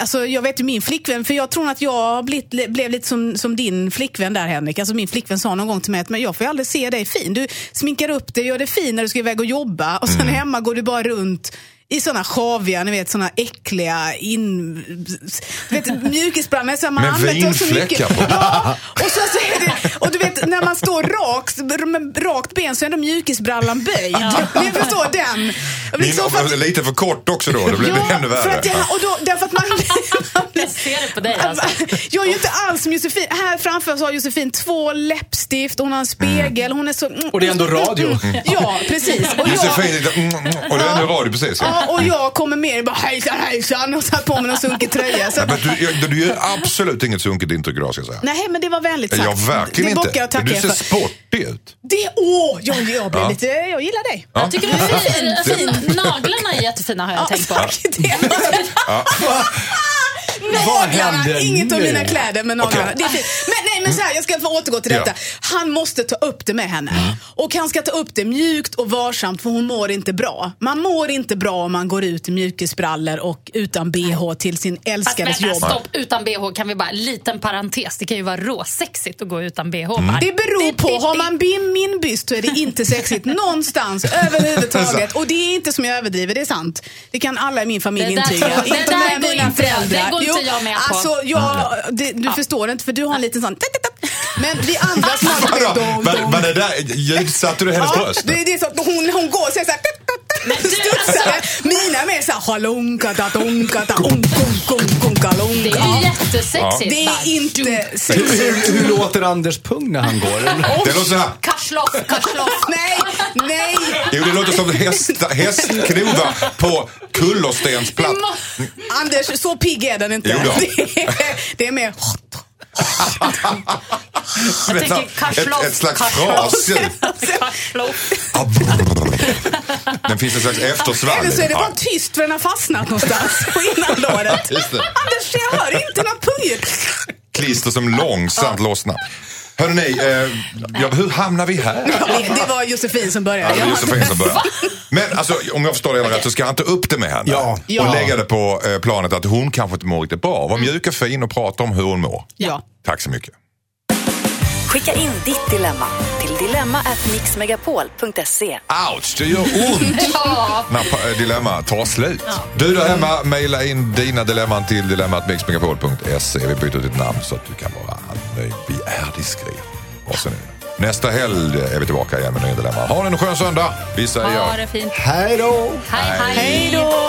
alltså jag vet ju min flickvän, för jag tror att jag blivit, blev lite som, som din flickvän där Henrik. Alltså min flickvän sa någon gång till mig att men jag får aldrig se dig fin. Du sminkar upp dig, gör dig fin när du ska iväg och jobba och sen mm. hemma går du bara runt i såna sjaviga, ni vet såna äckliga in... Vet, mjukisbrallor Med vinfläckar på. Ja, och, så, så det, och du vet när man står rakt, med rakt ben så är ändå mjukisbrallan böjd. Ja. Ni förstår den. Liksom för att, lite för kort också då, det blir ja, ännu värre. För att jag, och då, därför att man, jag ser det på dig alltså. Jag är ju inte alls som Josefin. Här framför så har Josefin två läppstift, hon har en spegel, hon är så... Och det är ändå radio. Ja, precis. Och Josefin, och det är ändå radio precis. Ja och jag kommer mer bara hejsan hejsan och satt på mig någon sunkig tröja. Så. Ja, men du, du gör absolut inget sunkigt intryck idag ska jag säga. Nej men det var vänligt sagt. Ja, verkligen det inte. Jag du ser sportig ut. Det, åh, jag, jag, blir ja. lite, jag gillar dig. Ja. Jag tycker du är fin. fin. Naglarna är jättefina har jag ja, tänkt på. Tack, det. Vad Naglarna, inget om nu? mina kläder med naglarna. Det är fint. Men, nej, men så här, jag ska få återgå till detta. Ja. Han måste ta upp det med henne. Och han ska ta upp det mjukt och varsamt för hon mår inte bra. Man mår inte bra om man går ut i mjukisbrallor och utan bh till sin Fast älskares vänta, jobb. stopp. Utan bh kan vi bara, liten parentes. Det kan ju vara råsexigt att gå utan bh. Mm. Det beror på. Har man min byst så är det inte sexigt någonstans överhuvudtaget. Och det är inte som jag överdriver, det är sant. Det kan alla i min familj intyga. det inte där med mina föräldrar. Det inte jag med på. Alltså, jag, det, du förstår inte för du har en liten sån... Men vi andra som har men det där, ljudsatte du hennes Ja, bröst? det, det är så att hon, hon går och säger såhär... Men du, Studsar. Mina mer såhär... Halonkata, tonkata, onkonkonkonka, Det är ju jättesexigt. Det är inte Hur, sexigt. hur, hur låter Anders pung när han går? Det låter så här. Karsloff, karsloff. Nej, nej. Jo, det låter som häst, på kullerstensplatt. Anders, så pigg är den inte. Jo då. Det är, det är mer... Jag tänker karsloff. ett, ett slags. Karsloff. Den finns en slags eftersvall. Eller så är det bara tyst för den har fastnat någonstans på det. Anders, jag hör inte något pungljud. Klister som långsamt lossnar. Hörrni, eh, ja, hur hamnar vi här? Det, det var Josefin som Ja, började. är Josefin som börjar. Men alltså, om jag förstår det hela rätt så ska han ta upp det med henne. Ja. Ja. Och lägga det på eh, planet att hon kanske inte mår riktigt bra. Var mjuk och fin och prata om hur hon mår. Ja. Tack så mycket. Skicka in ditt dilemma till dilemma@mixmegapol.se. Ouch, det gör ont när pa- eh, dilemma tar slut. Du där hemma, mejla in dina dilemman till dilemmatmixmegapol.se. Vi byter ut ditt namn så att du kan vara nöjd. Vi är diskret. Var så nöjda. Nästa helg är vi tillbaka igen med nya dilemma. Ha en skön söndag. Vi Ha säger det fint. Hej då! Hej, hej. Hej då!